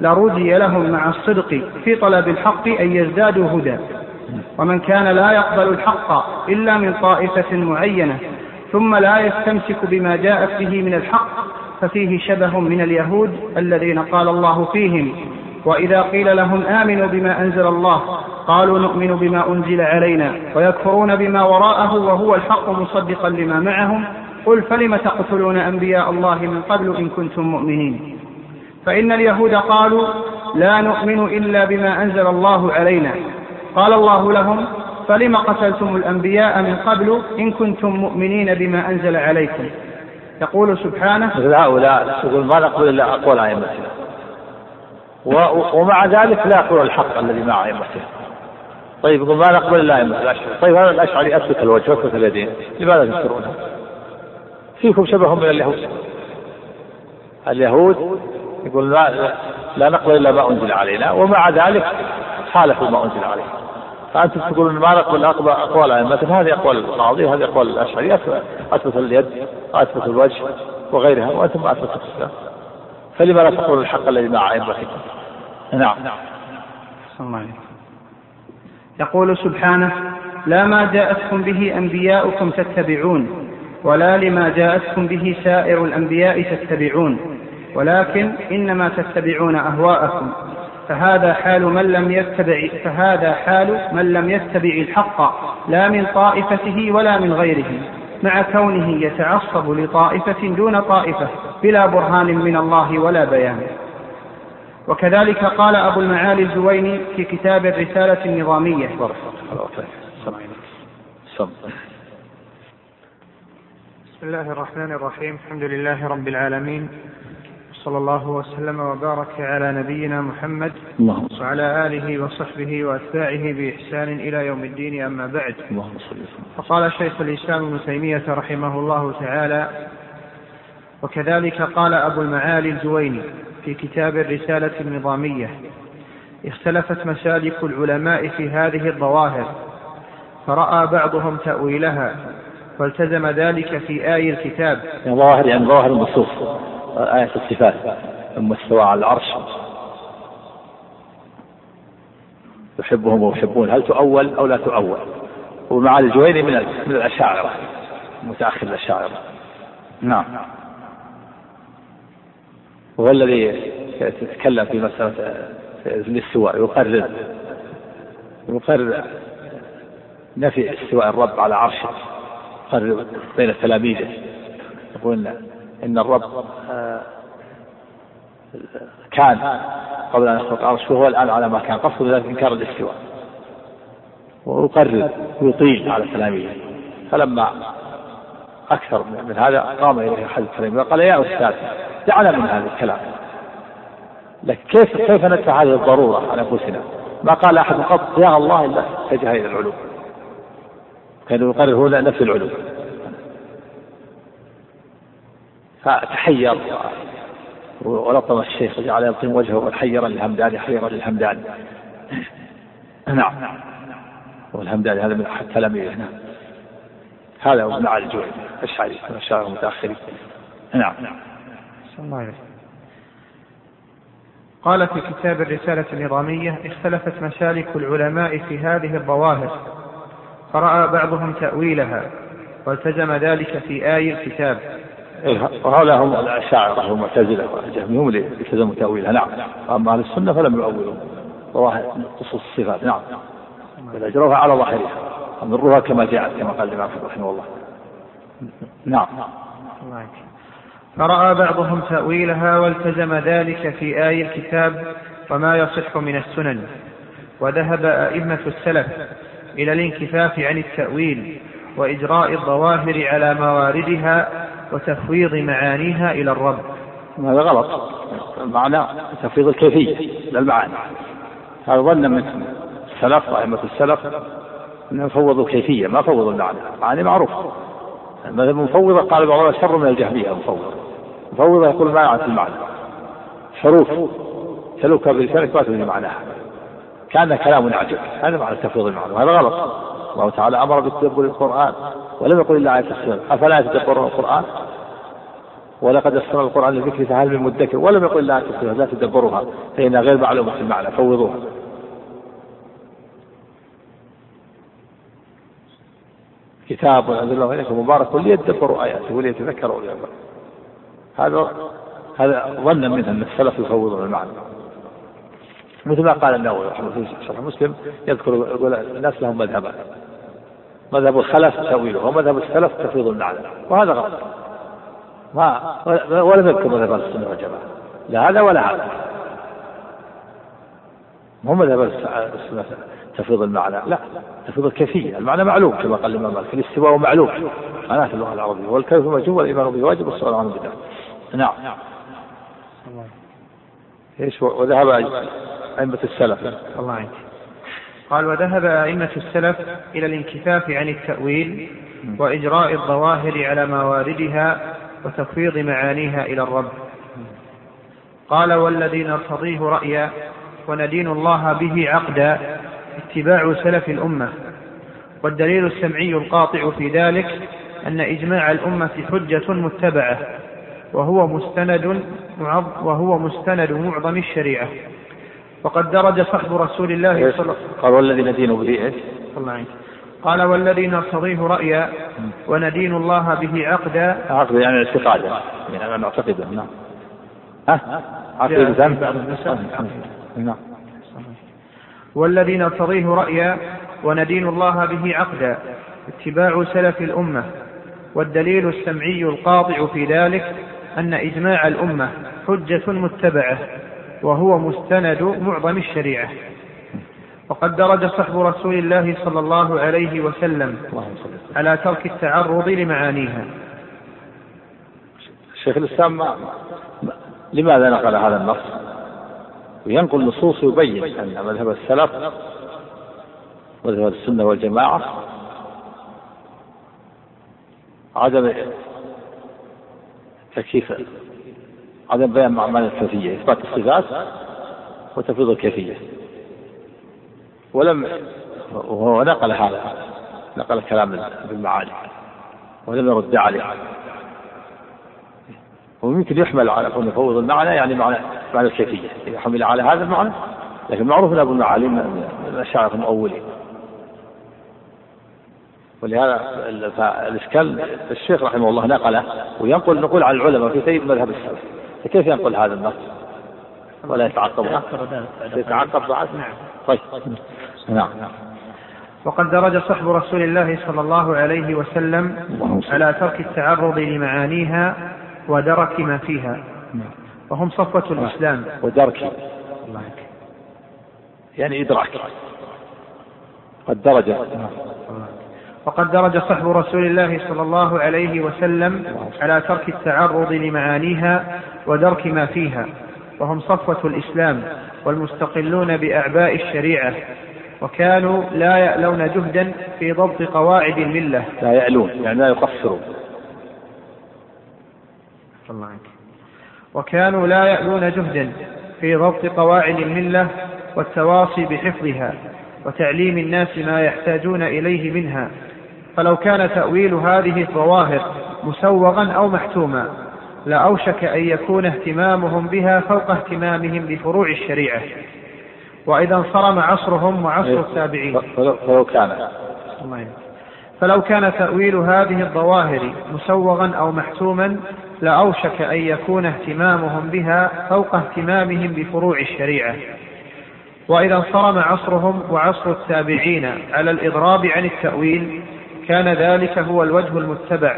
لرجي لهم مع الصدق في طلب الحق أن يزدادوا هدى. ومن كان لا يقبل الحق إلا من طائفة معينة ثم لا يستمسك بما جاءت به من الحق ففيه شبه من اليهود الذين قال الله فيهم وإذا قيل لهم آمنوا بما أنزل الله قالوا نؤمن بما أنزل علينا ويكفرون بما وراءه وهو الحق مصدقا لما معهم قل فلم تقتلون أنبياء الله من قبل إن كنتم مؤمنين؟ فإن اليهود قالوا لا نؤمن إلا بما أنزل الله علينا قال الله لهم فلم قتلتم الأنبياء من قبل إن كنتم مؤمنين بما أنزل عليكم؟ يقول سبحانه هؤلاء يقول ما نقول إلا أقوال أئمتنا. ومع ذلك لا يقول الحق الذي مع أئمتنا. طيب يقول ما نقبل إلا ائمه طيب هذا الأشعري اثبت الوجه واثبت اليدين. لماذا تنكرونه؟ فيكم شبه من اليهود. اليهود يقول لا, لا نقبل إلا ما أنزل علينا ومع ذلك خالفوا ما أنزل عليه. فأنتم تقولون ما نقبل أقوال ائمتنا هذه أقوال القاضي وهذه أقوال الاشعري أثبت اليد واثبت الوجه وغيرها وأنتم ما أثبتوا الإسلام. فلما لا تقولوا الحق الذي مع ائمتكم نعم. يقول سبحانه لا ما جاءتكم به أنبياؤكم تتبعون ولا لما جاءتكم به سائر الأنبياء تتبعون ولكن إنما تتبعون أهواءكم. فهذا حال من لم يتبع فهذا حال من لم يتبع الحق لا من طائفته ولا من غيره مع كونه يتعصب لطائفة دون طائفة بلا برهان من الله ولا بيان. وكذلك قال أبو المعالي الجويني في كتاب الرسالة النظامية. بسم الله الرحمن الرحيم الحمد لله رب العالمين صلى الله وسلم وبارك على نبينا محمد اللهم وعلى آله وصحبه وأتباعه بإحسان إلى يوم الدين أما بعد. اللهم صل فقال شيخ الإسلام ابن تيمية رحمه الله تعالى وكذلك قال أبو المعالي الجويني في كتاب الرسالة النظامية اختلفت مسالك العلماء في هذه الظواهر فرأى بعضهم تأويلها والتزم ذلك في آي الكتاب. ظواهر يعني ظواهر النصوص آية الصفات. ثم استوى على العرش. يحبهم ويحبون. هل تؤول أو لا تؤول؟ ومعالي الجويني من من الأشاعرة. متأخر الأشاعرة. نعم. وهو الذي يتكلم في مسألة الاستواء. يقرر. يقرر نفي استواء الرب على عرشه. يقرر بين تلاميذه يقول إن الرب كان قبل أن يخلق العرش وهو الآن على ما كان قصد ذلك إنكار الاستواء. ويقرر ويطيل على تلاميذه فلما أكثر من هذا قام إليه أحد التلاميذ وقال يا أستاذ دعنا من هذا الكلام. لكن كيف كيف ندفع هذه الضرورة عن أنفسنا؟ ما قال أحد قط يا الله إلا اتجه إلى العلوم كان يقرر هو نفس العلوم فتحير. ولطم الشيخ وجعل يلطم وجهه حيرا للهمداني حيرا للهمداني نعم. والهمداني هذا من أحد تلاميذه. نعم. هذا هو ابن علي الاشعري من الشاعر المتاخرين نعم. الله قال في كتاب الرسالة النظامية اختلفت مسالك العلماء في هذه الظواهر فرأى بعضهم تأويلها والتزم ذلك في آي الكتاب. وهؤلاء هم الأشاعرة والمعتزلة والجهمية هم اللي التزموا تأويلها نعم. أما أهل السنة فلم يؤولوا ظواهر خصوص الصفات نعم. بل أجروها على ظاهرها أمروها كما جاءت كما قال الإمام رحمه الله. نعم. فرأى بعضهم تأويلها والتزم ذلك في آي الكتاب وما يصح من السنن. وذهب أئمة السلف إلى الانكفاف عن التأويل وإجراء الظواهر على مواردها وتفويض معانيها إلى الرب. هذا غلط. المعنى تفويض الكيفية لا المعاني. هذا ظن من السلف أئمة السلف أنهم فوضوا الكيفية ما فوضوا المعنى المعاني معروف المفوضة قال بعض شر من الجهمية المفوضة المفوضة يقول ما يعرف المعنى. حروف تلوك بلسانك ما تدري معناها. كان كلام عجب هذا معنى تفويض المعنى وهذا غلط. الله تعالى أمر بتدبر القرآن. ولم يقل إلا آية السنة. أفلا يتدبرون القرآن؟ ولقد يسرنا القرآن للذكر فهل من مدكر؟ ولم يقل إلا آية السنة. لا تدبروها فانها غير معلومة في المعنى فوضوها. كتاب انزل الله إليكم مبارك ليدبروا آياته وليتذكروا أولي هذا هذا ظنا منه أن السلف يفوضون المعنى. مثل ما قال النووي رحمه الله في شرح مسلم يذكر يقول الناس لهم مذهبان. مذهب الخلف تأويله ومذهب السلف تفويض المعنى وهذا غلط. ما ولم يذكر مذهب السنة والجماعة. لا هذا ولا هذا. مو مذهب السنة تفويض المعنى لا تفويض الكيفية. المعنى معلوم كما قال الإمام مالك الاستواء معلوم. معناه في اللغة العربية. والكيف مجهول والإيمان به واجب والسؤال عنه بدعة نعم. إيش وذهب أئمة السلف. الله عنك قال وذهب أئمة السلف إلى الانكفاف عن التأويل وإجراء الظواهر على مواردها وتفويض معانيها إلى الرب. قال والذي نرتضيه رأيا وندين الله به عقدا اتباع سلف الأمة. والدليل السمعي القاطع في ذلك أن إجماع الأمة حجة متبعة وهو مستند وهو مستند معظم الشريعة. وقد درج صحب رسول الله صلى الله عليه وسلم. قال والذي ندين به إيش؟ الله عنك قال والذي نرتضيه رأيا وندين الله به عقدا. عقدا يعني اعتقادا يعني نعتقده نعم. ها؟ عقد الإنسان نعم. والذي نرتضيه رأيا وندين الله به عقدا. اتباع سلف الأمة. والدليل السمعي القاطع في ذلك أن إجماع الأمة حجة متبعة. وهو مستند معظم الشريعة. وقد درج صحب رسول الله صلى الله عليه وسلم على ترك التعرض لمعانيها. شيخ الإسلام لماذا نقل هذا النص؟ وينقل نصوص يبين أن مذهب السلف مذهب السنة والجماعة عدم تكييف عدم بيان معنى الكيفية إثبات الصفات وتفويض الكيفية. ولم وهو نقل هذا نقل كلام بالمعاني ولم يرد عليه ويمكن يحمل على كون يفوض المعنى يعني معنى معنى الكيفية. إذا حمل على هذا المعنى لكن معروف أن أبو المعالي من الأشاعرة المؤولين ولهذا الإشكال الشيخ رحمه الله نقله وينقل نقول عن العلماء في سيد مذهب السلف. فكيف ينقل هذا النص ولا يتعقب. يتعقب. بعد. نعم. طيب. نعم. وقد درج صحب رسول الله صلى الله عليه وسلم على ترك التعرض لمعانيها ودرك ما فيها. وهم صفوة الإسلام. ودرك. يعني إدراك. قد درج. وقد درج صحب رسول الله صلى الله عليه وسلم على ترك التعرض لمعانيها ودرك ما فيها وهم صفوة الإسلام والمستقلون بأعباء الشريعة وكانوا لا يألون جهدا في ضبط قواعد الملة. لا يألون يعني لا يقصرون. وكانوا لا يألون جهدا في ضبط قواعد الملة والتواصي بحفظها وتعليم الناس ما يحتاجون إليه منها. فلو كان تأويل هذه الظواهر مسوغا أو محتوما لأوشك أن يكون اهتمامهم بها فوق اهتمامهم بفروع الشريعة. وإذا انصرم عصرهم وعصر إيه. التابعين. فلو كان. فلو كان تأويل هذه الظواهر مسوغا أو محتوما لأوشك أن يكون اهتمامهم بها فوق اهتمامهم بفروع الشريعة. وإذا انصرم عصرهم وعصر التابعين على الإضراب عن التأويل كان ذلك هو الوجه المتبع.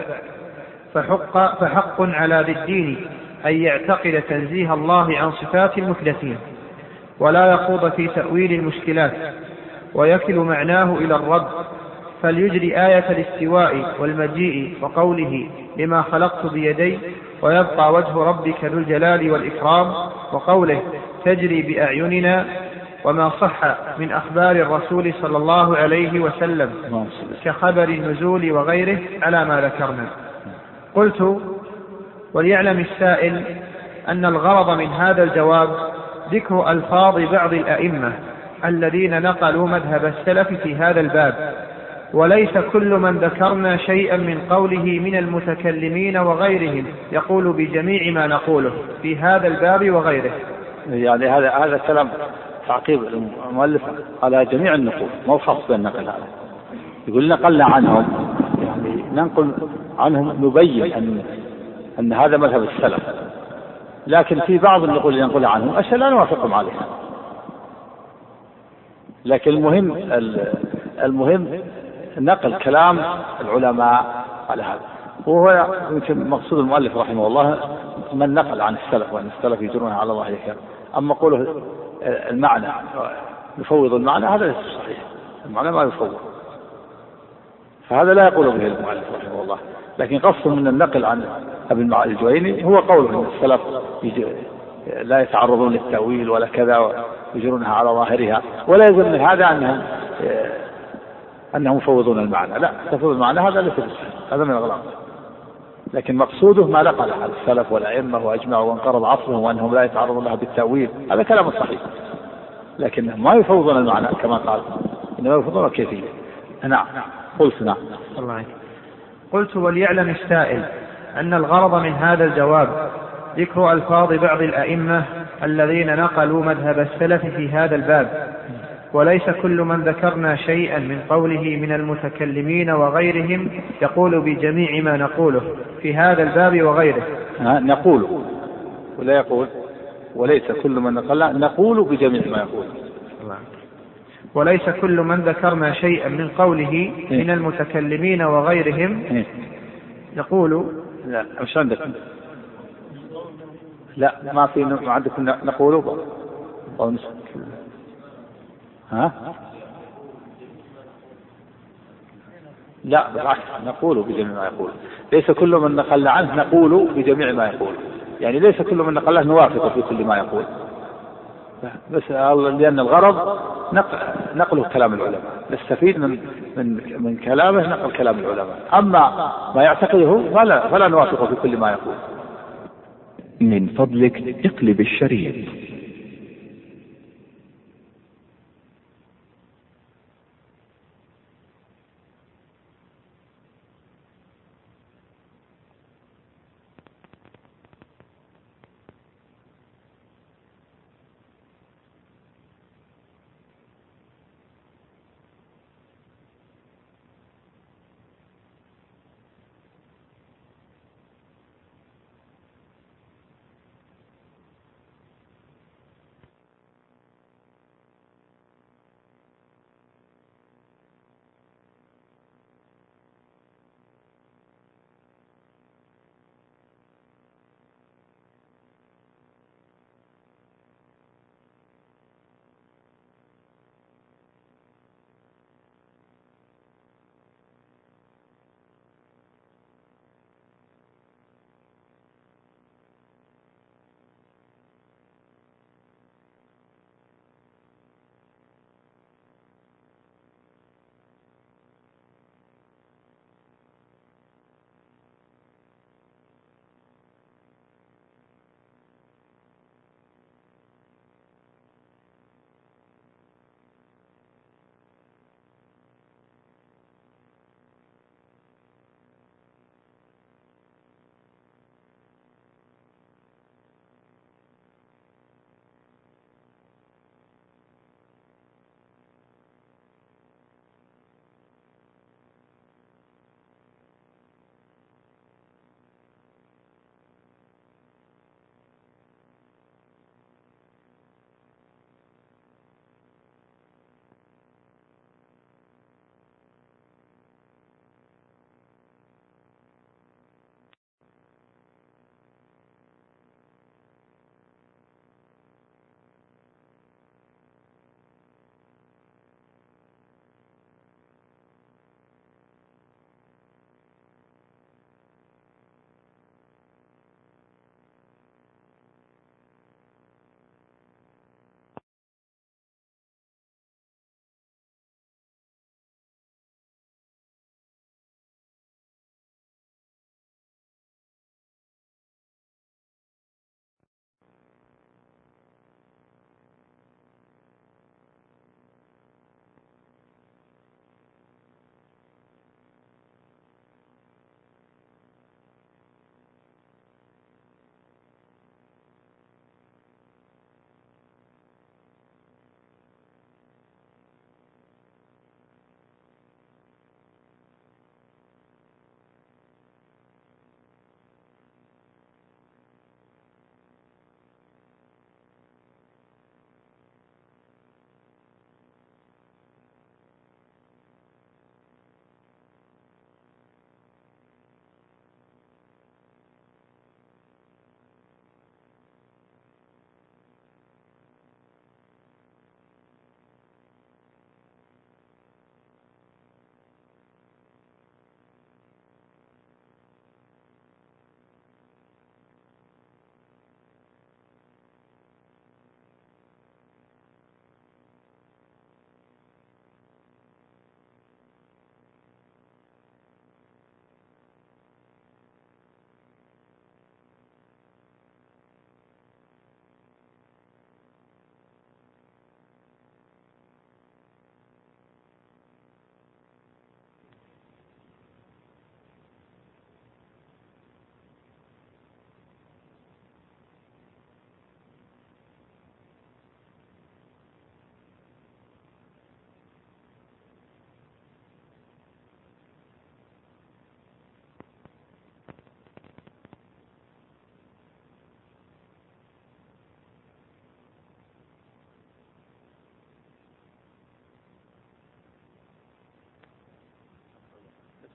فحق, فحق على ذي الدين أن يعتقد تنزيه الله عن صفات المحدثين ولا يخوض في تأويل المشكلات ويكل معناه إلى الرب فليجري آية الاستواء والمجيء وقوله لما خلقت بيدي ويبقى وجه ربك ذو الجلال والإكرام وقوله تجري بأعيننا وما صح من أخبار الرسول صلى الله عليه وسلم كخبر النزول وغيره على ما ذكرنا. قلت وليعلم السائل أن الغرض من هذا الجواب ذكر ألفاظ بعض الأئمة الذين نقلوا مذهب السلف في هذا الباب. وليس كل من ذكرنا شيئا من قوله من المتكلمين وغيرهم يقول بجميع ما نقوله في هذا الباب وغيره. يعني هذا هذا كلام تعقيب المؤلف على جميع النقول مو خاص بالنقل هذا؟ يقول نقلنا عنهم يعني ننقل عنهم نبين أن أن هذا مذهب السلف. لكن في بعض النقول اللي ينقل عنهم اشياء لا نوافقهم عليها. لكن المهم المهم نقل كلام العلماء على هذا. وهو يمكن مقصود المؤلف رحمه الله من نقل عن السلف وأن السلف يجرون على الله الكلام أما قوله المعنى يفوض المعنى هذا ليس صحيح. المعنى ما يفوض. فهذا لا يقول به المؤلف رحمه الله. لكن قصد من النقل عن أبي الجويني هو قوله إن السلف لا يتعرضون للتأويل ولا كذا ويجرونها على ظاهرها. ولا يلزم من هذا أنهم أنهم يفوضون المعنى. لا تفوض المعنى هذا ليس هذا من الأغلاط. لكن مقصوده ما نقل عن السلف والأئمة وأجمعوا وانقرض عصرهم وأنهم لا يتعرضون لها بالتأويل. هذا كلام صحيح. لكن ما يفوضون المعنى كما قال. إنما يفوضون الكيفية. نعم. قلت نعم. الله قلت وليعلم السائل أن الغرض من هذا الجواب ذكر ألفاظ بعض الأئمة الذين نقلوا مذهب السلف في هذا الباب. وليس كل من ذكرنا شيئا من قوله من المتكلمين وغيرهم يقول بجميع ما نقوله في هذا الباب وغيره. نقول. ولا يقول. وليس كل من نقل نقول بجميع ما يقول. وليس كل من ذكرنا شيئا من قوله إيه؟ من المتكلمين وغيرهم إيه؟ يقول لا مش عندك. لا ما في عندكم نقول أو ها؟ لا بالعكس نقول بجميع ما يقول. ليس كل من نقل عنه نقول بجميع ما يقول. يعني ليس كل من نقله نوافق في كل ما يقول. بس لأن الغرض نقل كلام العلماء. نستفيد من من من كلامه نقل كلام العلماء. أما ما يعتقده فلا فلا نوافقه في كل ما يقول. من فضلك اقلب الشريط.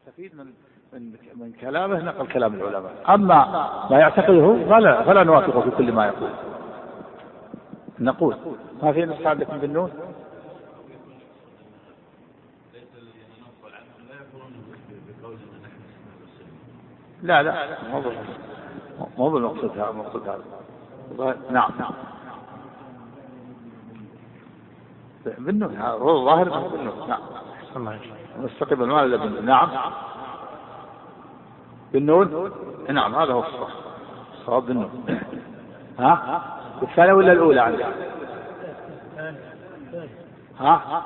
نستفيد من من من كلامه نقل كلام العلماء. أما ما يعتقده فلا فلا نوافقه في كل ما يقول. نقول. ما في نسخه عندكم بالنون لا لا. مو مو بالمقصود هذا المقصود هذا. نعم. نعم بالنون هو الظاهر بالنون نعم. الله نستقيم المال الا بالنون نعم. بالنون؟ نعم هذا هو الصواب. الصواب بالنون. ها؟ الثانية ولا الأولى عندك؟ ها؟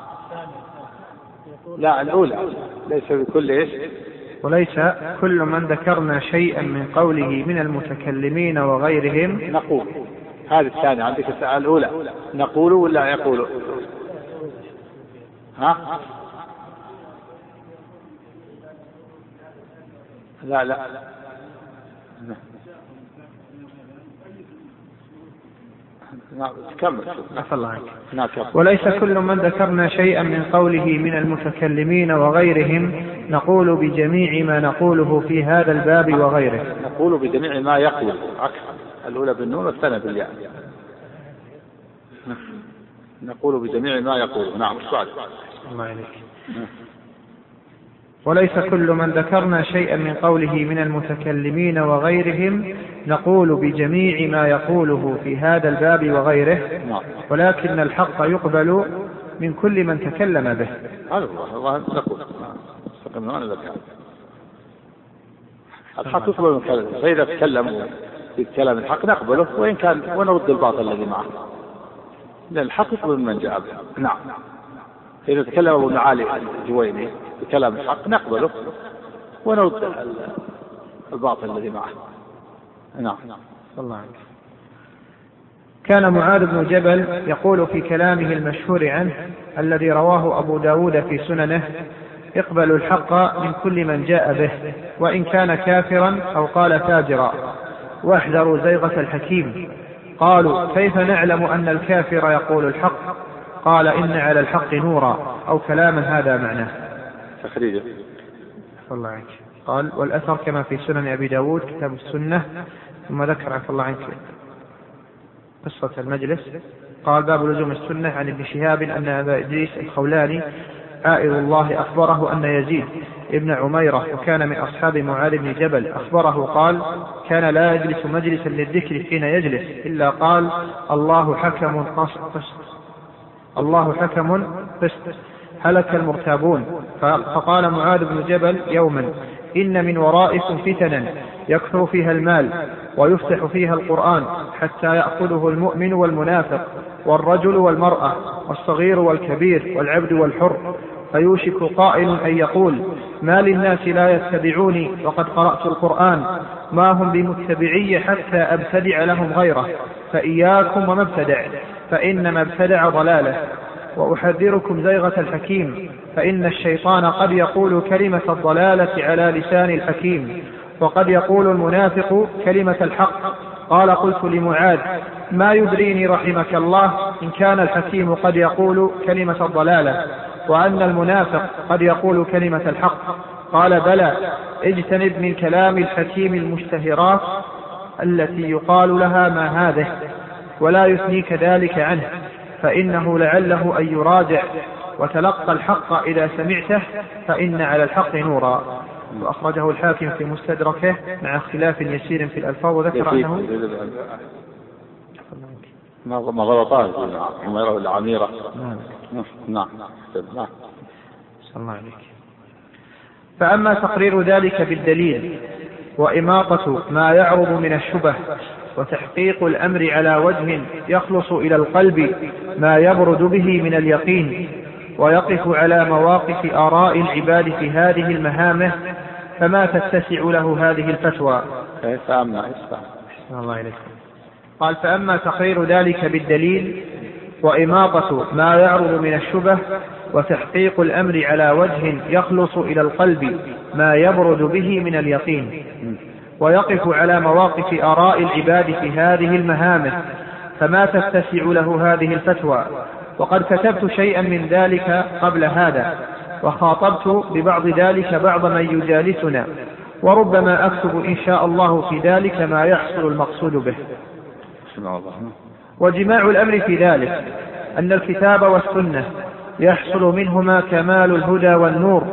لا الأولى. ليس بكل إيش؟ وليس كل من ذكرنا شيئا من قوله من المتكلمين وغيرهم. نقول. هذه الثانية. عندك السؤال الأولى. نقول ولا يقول؟ ها؟ لا لا. نعم كمل. عفى الله عنك. نعم، وليس كل من ذكرنا شيئا من قوله من المتكلمين وغيرهم نقول بجميع ما نقوله في هذا الباب وغيره. نقول بجميع ما يقول. عكس الأولى بالنون والثانية بالياء. نقول بجميع ما يقول. نعم السؤال الله عليك. وليس كل من ذكرنا شيئا من قوله من المتكلمين وغيرهم نقول بجميع ما يقوله في هذا الباب وغيره. ولكن الحق يقبل من كل من تكلم به. هذا الله نقول الحق يقبل من كلام. فإذا تكلم في كلام الحق نقبله وإن كان ونرد الباطل الذي معه. لأن الحق يقبل من جاء به. نعم. إذا تكلم أبو معالي الجويني بكلام الحق نقبله ونرد الباطل الذي معه. نعم. الله عنك كان معاذ بن جبل يقول في كلامه المشهور عنه الذي رواه أبو داود في سننه اقبلوا الحق من كل من جاء به وإن كان كافرا أو قال فاجرا وأحذروا زيغة الحكيم قالوا كيف نعلم أن الكافر يقول الحق؟ قال إن على الحق نورا أو كلاما هذا معناه. تخريجه الله عنك. قال والأثر كما في سنن أبي داود كتاب السنة ثم ذكر عفى الله عنك قصة المجلس. قال باب لزوم السنة عن ابن شهاب أن أبا إدريس الخولاني عائذ الله أخبره أن يزيد ابن عميرة وكان من أصحاب معاذ بن جبل أخبره قال كان لا يجلس مجلسا للذكر حين يجلس إلا قال الله حكم قسط الله حكم قسط هلك المرتابون. فقال معاذ بن جبل يوما إن من ورائكم فتنا يكثر فيها المال ويفتح فيها القرآن حتى يأخذه المؤمن والمنافق والرجل والمرأة والصغير والكبير والعبد والحر. فيوشك قائل أن يقول ما للناس لا يتبعوني وقد قرأت القرآن ما هم بمتبعي حتى أبتدع لهم غيره فإياكم وما ابتدع فإن ما ابتدع ضلاله. وأحذركم زيغة الحكيم. فإن الشيطان قد يقول كلمة الضلالة على لسان الحكيم. وقد يقول المنافق كلمة الحق. قال قلت لمعاذ ما يدريني رحمك الله؟ إن كان الحكيم قد يقول كلمة الضلالة. وأن المنافق قد يقول كلمة الحق. قال بلى اجتنب من كلام الحكيم المشتهرات التي يقال لها ما هذه. ولا يثنيك ذلك عنه فإنه لعله أن يراجع. وتلقى الحق إذا سمعته فإن على الحق نورا. وأخرجه الحاكم في مستدركه مع اختلاف يسير في الألفاظ وذكر أنه ما غلطات عميرة ولا عميرة؟ نعم. نعم. نعم. الله عليك. فأما تقرير ذلك بالدليل وإماطة ما يعرض من الشبه وتحقيق الأمر على وجه يخلص إلى القلب ما يبرد به من اليقين ويقف على مواقف آراء العباد في هذه المهامة فما تتسع له هذه الفتوى. فأما الله إليكم قال فأما تقرير ذلك بالدليل وإماطة ما يعرض من الشبه وتحقيق الأمر على وجه يخلص إلى القلب ما يبرد به من اليقين. ويقف على مواقف آراء العباد في هذه المهامة فما تتسع له هذه الفتوى. وقد كتبت شيئا من ذلك قبل هذا وخاطبت ببعض ذلك بعض من يجالسنا وربما أكتب إن شاء الله في ذلك ما يحصل المقصود به. وجماع الأمر في ذلك أن الكتاب والسنة يحصل منهما كمال الهدى والنور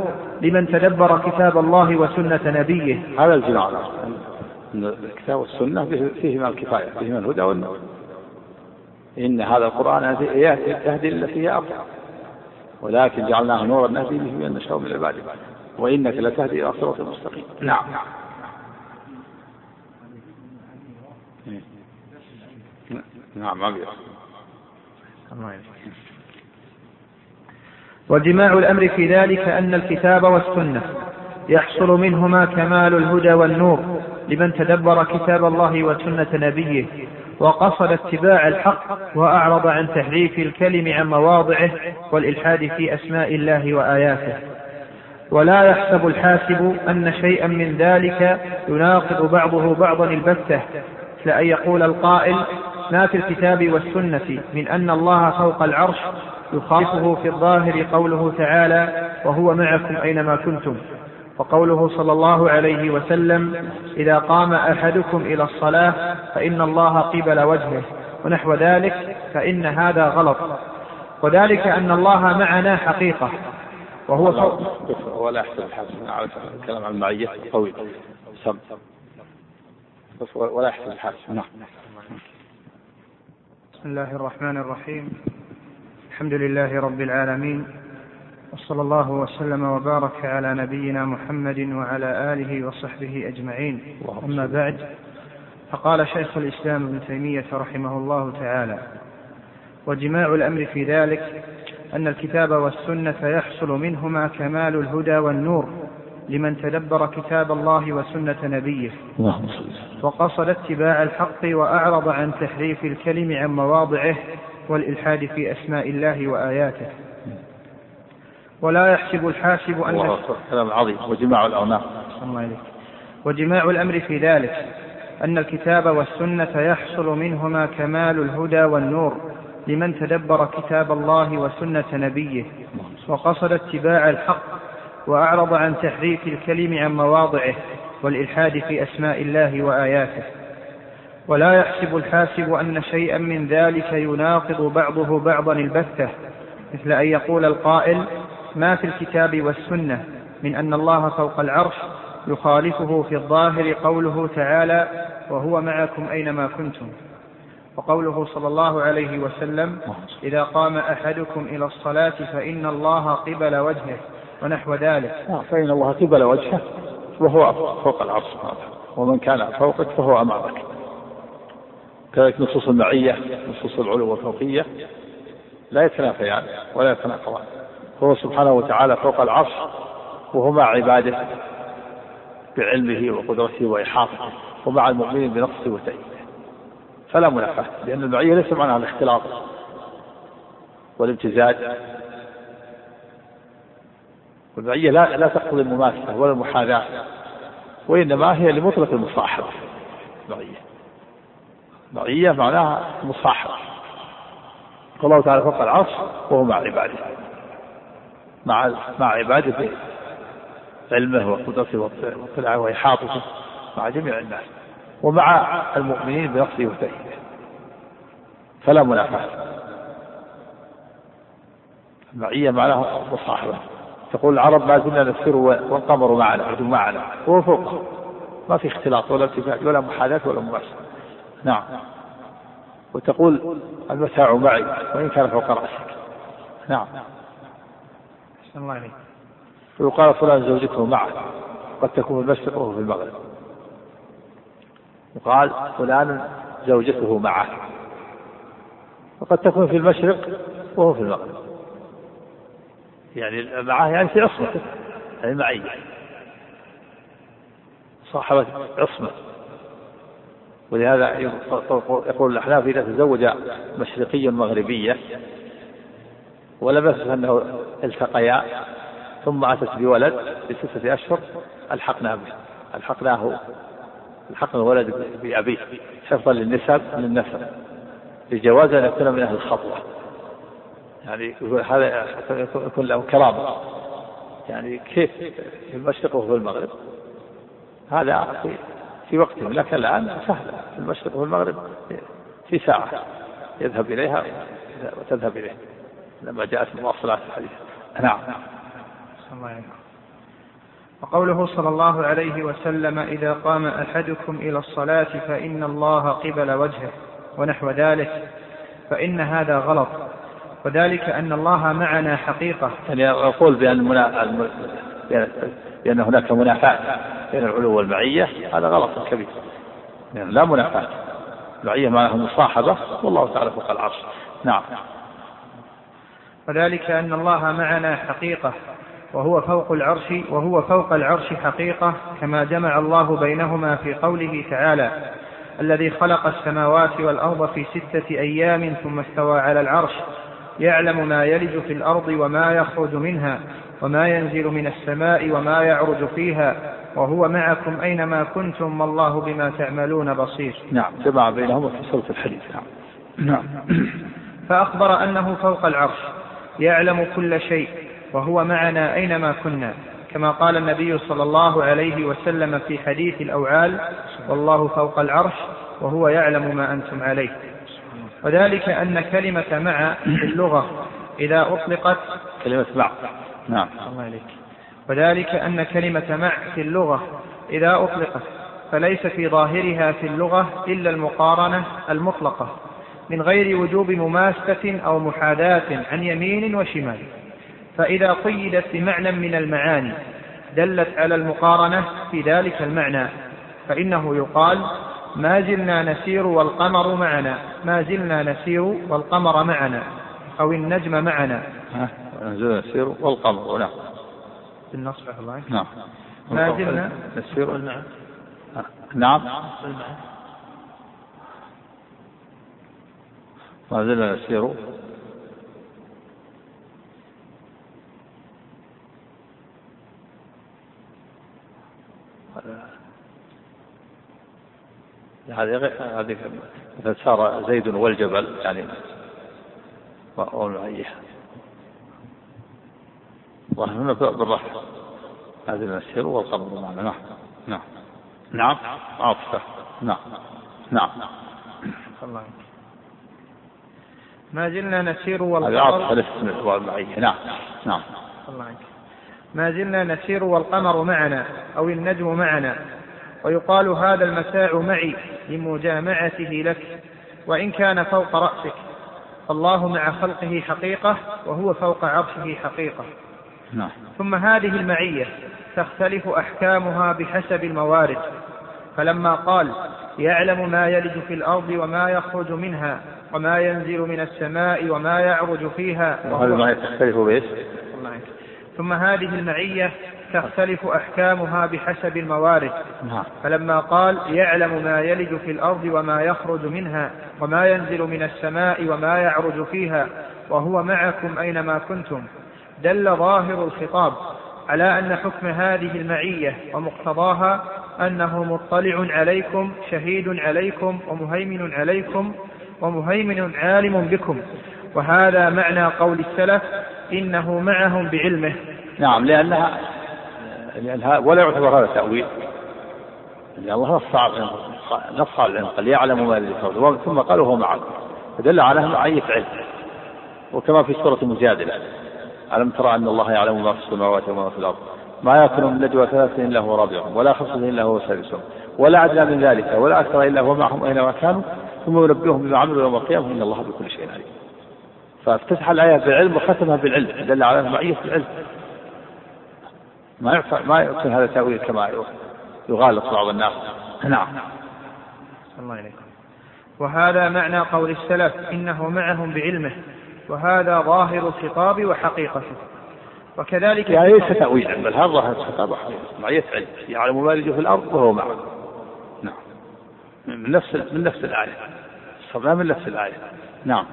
لمن تدبر كتاب الله وسنة نبيه. هذا الجماع. الكتاب والسنة فيهما الكفاية فيهما الهدى والنور. إن هذا القرآن يهدي التي هي أقوى ولكن جعلناه نورا نهدي به من نشاء من عباده. وإنك لتهدي إلى صراط مستقيم. نعم. نعم ما وجماع الأمر في ذلك أن الكتاب والسنة يحصل منهما كمال الهدى والنور لمن تدبر كتاب الله وسنة نبيه وقصد اتباع الحق وأعرض عن تحريف الكلم عن مواضعه والإلحاد في أسماء الله وآياته. ولا يحسب الحاسب أن شيئا من ذلك يناقض بعضه بعضا البتة مثل أن يقول القائل ما في الكتاب والسنة من أن الله فوق العرش يخاطبه في الظاهر قوله تعالى وهو معكم أينما كنتم. وقوله صلى الله عليه وسلم إذا قام أحدكم إلى الصلاة فإن الله قبل وجهه ونحو ذلك فإن هذا غلط. وذلك أن الله معنا حقيقة. وهو ولا أحسن الحاسب على الكلام عن المعية طويل سم. ولا أحسن الحاسب نعم. بسم الله الرحمن الرحيم. الحمد لله رب العالمين وصلى الله وسلم وبارك على نبينا محمد وعلى آله وصحبه أجمعين. أما بعد فقال شيخ الإسلام ابن تيمية رحمه الله تعالى وجماع الأمر في ذلك أن الكتاب والسنة يحصل منهما كمال الهدى والنور لمن تدبر كتاب الله وسنة نبيه. وقصد اتباع الحق وأعرض عن تحريف الكلم عن مواضعه والإلحاد في أسماء الله وآياته. ولا يحسب الحاسب أن كلام عظيم. وجماع الأرناف الله وجماع الأمر في ذلك أن الكتاب والسنة يحصل منهما كمال الهدى والنور لمن تدبر كتاب الله وسنة نبيه وقصد اتباع الحق وأعرض عن تحريف الكلم عن مواضعه والإلحاد في أسماء الله وآياته. ولا يحسب الحاسب أن شيئا من ذلك يناقض بعضه بعضا البتة مثل أن يقول القائل ما في الكتاب والسنة من أن الله فوق العرش يخالفه في الظاهر قوله تعالى وهو معكم أينما كنتم وقوله صلى الله عليه وسلم إذا قام أحدكم إلى الصلاة فإن الله قبل وجهه ونحو ذلك. آه، فإن الله قبل وجهه وهو فوق العرش. ومن كان فوقك فهو أمامك. كذلك نصوص المعية نصوص العلو والفوقية لا يتنافيان ولا يتناقضان. هو سبحانه وتعالى فوق العرش وهو مع عباده بعلمه وقدرته وإحاطته ومع المؤمنين بنقصه وتأييده فلا منافاة لأن المعية ليس معناها الاختلاط والامتزاج. والمعية لا لا تقتضي المماثلة ولا المحاذاة وإنما هي لمطلق المصاحبة معية معية معناها مصاحبة الله تعالى فوق العرش وهو مع عباده. مع مع عباده علمه وقدرته واطلاعه وإحاطته مع جميع الناس ومع المؤمنين بنصره وتأييده. فلا منافاة. المعية معناها مصاحبة. تقول العرب ما زلنا نسير والقمر معنا معنا. هو فوق ما في اختلاط ولا ارتفاع ولا محاذاة ولا مباشرة نعم. وتقول المتاع معي وإن كان فوق رأسك. نعم. الله عليك ويقال فلان زوجته معه قد تكون في المشرق وهو في المغرب. يقال فلان زوجته معه وقد تكون في المشرق وهو في المغرب. يعني معه يعني في عصمته يعني معي. صاحبة عصمة. ولهذا يقول الأحناف إذا تزوج مشرقي مغربية ولم يصف أنه التقيا ثم أتت بولد بستة أشهر ألحقنا به ألحقناه ألحقنا الولد بأبيه حفظا للنسب للنسب لجواز أن يكون من أهل الخطوة. يعني هذا يكون له كرامة. يعني كيف في المشرق وفي المغرب؟ هذا في وقتهم لكن الآن سهلة. في المشرق وفي المغرب في ساعة يذهب إليها وتذهب إليه لما جاءت مواصلات الحديث. نعم. الله عليكم. وقوله صلى الله عليه وسلم إذا قام أحدكم إلى الصلاة فإن الله قبل وجهه ونحو ذلك فإن هذا غلط. وذلك أن الله معنا حقيقة. يعني يقول بأن بأن هناك منافاة بين العلو والمعية هذا غلط كبير. يعني لا منافاة المعية معناها مصاحبة والله تعالى فوق العرش. نعم. وذلك أن الله معنا حقيقة وهو فوق العرش وهو فوق العرش حقيقة كما جمع الله بينهما في قوله تعالى الذي خلق السماوات والأرض في ستة أيام ثم استوى على العرش يعلم ما يلج في الأرض وما يخرج منها وما ينزل من السماء وما يعرج فيها وهو معكم أينما كنتم والله بما تعملون بصير. نعم جمع بينهما في سورة الحديث. نعم. نعم. فأخبر أنه فوق العرش يعلم كل شيء وهو معنا أينما كنا كما قال النبي صلى الله عليه وسلم في حديث الأوعال والله فوق العرش وهو يعلم ما أنتم عليه. وذلك أن كلمة مع في اللغة إذا أطلقت كلمة مع. نعم. الله عليك. وذلك أن كلمة مع في اللغة إذا أطلقت فليس في ظاهرها في اللغة إلا المقارنة المطلقة من غير وجوب مماسة أو محاذاة عن يمين وشمال. فإذا قيدت بمعنى من المعاني دلت على المقارنة في ذلك المعنى فإنه يقال ما زلنا نسير والقمر معنا ما زلنا نسير والقمر معنا أو النجم معنا. ما زلنا نسير والقمر. نعم. بالنصب الله. نعم. ما زلنا نسير نعم. نعم ما زلنا نسير هذه هذه مثلا سار زيد والجبل يعني. الله هنا بالرفع هذه المسير والقبر معنا. نعم. نعم. نعم. عاطفة. نعم. نعم. الله ما زلنا نسير والقمر هذه نعم. نعم. الله ما زلنا نسير والقمر معنا أو النجم معنا ويقال هذا المتاع معي لمجامعته لك وإن كان فوق رأسك. الله مع خلقه حقيقة وهو فوق عرشه حقيقة. نعم. ثم هذه المعية تختلف أحكامها بحسب الموارد فلما قال يعلم ما يلج في الأرض وما يخرج منها وما ينزل من السماء وما يعرج فيها وهذه المعية تختلف بإيش؟ ثم هذه المعية تختلف أحكامها بحسب الموارد نعم. فلما قال يعلم ما يلج في الأرض وما يخرج منها وما ينزل من السماء وما يعرج فيها وهو معكم أينما كنتم دل ظاهر الخطاب على أن حكم هذه المعية ومقتضاها أنه مطلع عليكم شهيد عليكم ومهيمن عليكم ومهيمن عالم بكم. وهذا معنى قول السلف إنه معهم بعلمه. نعم لأنها لأنها ولا يعتبر هذا تأويل. لأن الله نص على نص على العلم قال يعلم ما الذي ثم قال وهو معكم. فدل على معية علم. وكما في سورة المجادلة ألم ترى أن الله يعلم ما في السماوات وما في الأرض؟ ما يكون من نجوى ثلاثة إلا هو رابعهم ولا خمسة إلا هو سادسهم ولا أدنى من ذلك ولا أكثر إلا هو معهم أينما كانوا ثم ينبئهم بما عملوا يوم القيامة إن الله بكل شيء عليم. فافتتح الآية بالعلم وختمها بالعلم دل على معية العلم. ما ما يكون هذا تأويل كما يغالط بعض الناس. نعم. الله عليكم. وهذا معنى قول السلف إنه معهم بعلمه. وهذا ظاهر الخطاب وحقيقته. وكذلك يعني ليس تأويلا بل هذا ظاهر الخطاب وحقيقته معية علم يعلم ما في الأرض وهو معه. نعم. من نفس من نفس الآية. صرنا من نفس الآية. نعم.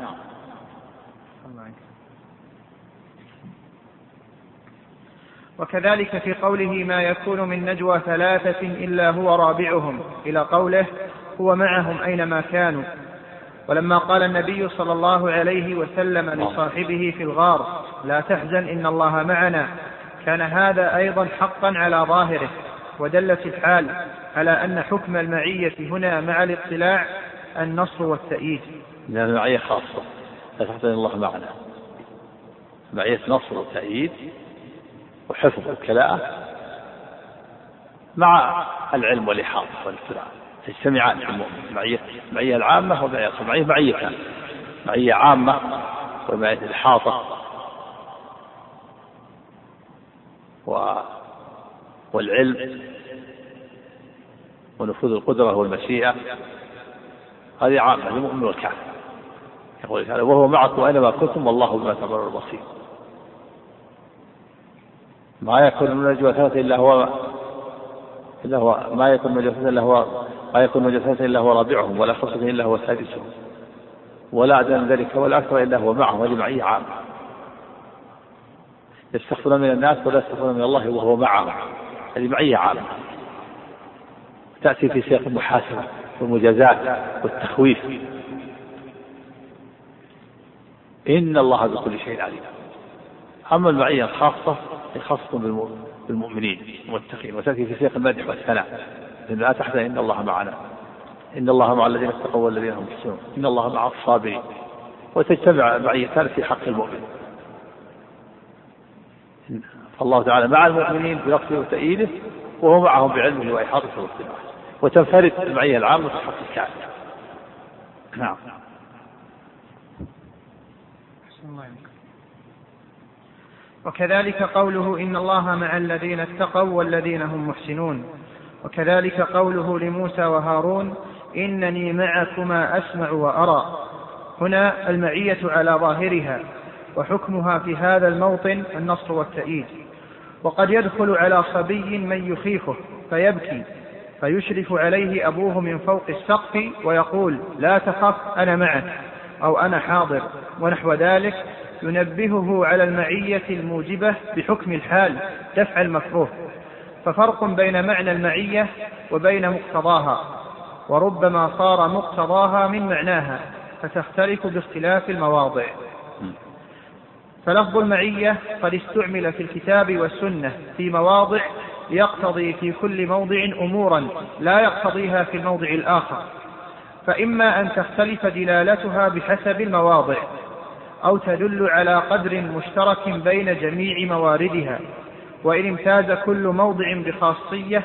وكذلك في قوله ما يكون من نجوى ثلاثة إلا هو رابعهم إلى قوله هو معهم أينما كانوا. ولما قال النبي صلى الله عليه وسلم لصاحبه في الغار لا تحزن إن الله معنا. كان هذا أيضا حقا على ظاهره ودلت الحال على أن حكم المعية هنا مع الاطلاع النصر والتأييد. لأن المعية خاصة لا تحتاج الله معنا. معية نصر وتأييد وحفظ الكلاءة مع العلم والإحاطة والإطلاع. تجتمعان في المؤمن معية معية العامة ومعية معية معية معية عامة ومعية الإحاطة و والعلم ونفوذ القدرة والمشيئة. هذه عامة للمؤمن والكافر. يقول تعالى وهو معكم أينما كنتم والله بما تعملون بصير. ما يكون من نجوى ثلاثة إلا هو إلا هو ما يكون من نجوى إلا هو ما يكون نجوى إلا هو رابعهم ولا خمسة إلا هو سادسهم ولا أدنى من ذلك ولا أكثر إلا هو معهم معية عامة يستخفون من الناس ولا يستخفون من الله وهو معهم هذه معية عامة تأتي في سياق المحاسبة والمجازات والتخويف. إن الله بكل شيء عليم. أما المعية الخاصة هي خاصة بالمؤمنين المتقين وتأتي في سياق المدح والثناء. لا تحزن إن الله معنا. إن الله مع الذين اتقوا والذين هم محسنون. إن الله مع الصابرين. وتجتمع معيتان في حق المؤمن. فالله تعالى مع المؤمنين بنصره وتأييده وهو معهم بعلمه وإحاطته واطلاعه وتنفرد المعية العامة في حق الكافر نعم. وكذلك قوله إن الله مع الذين اتقوا والذين هم محسنون. وكذلك قوله لموسى وهارون إنني معكما أسمع وأرى. هنا المعية على ظاهرها وحكمها في هذا الموطن النصر والتأييد. وقد يدخل على صبي من يخيفه فيبكي فيشرف عليه أبوه من فوق السقف ويقول لا تخف أنا معك أو أنا حاضر. ونحو ذلك ينبهه على المعية الموجبة بحكم الحال دفع المكروه. ففرق بين معنى المعية وبين مقتضاها وربما صار مقتضاها من معناها فتختلف باختلاف المواضع. فلفظ المعية قد استعمل في الكتاب والسنة في مواضع يقتضي في كل موضع أمورا لا يقتضيها في الموضع الآخر. فإما أن تختلف دلالتها بحسب المواضع أو تدل على قدر مشترك بين جميع مواردها. وإن امتاز كل موضع بخاصية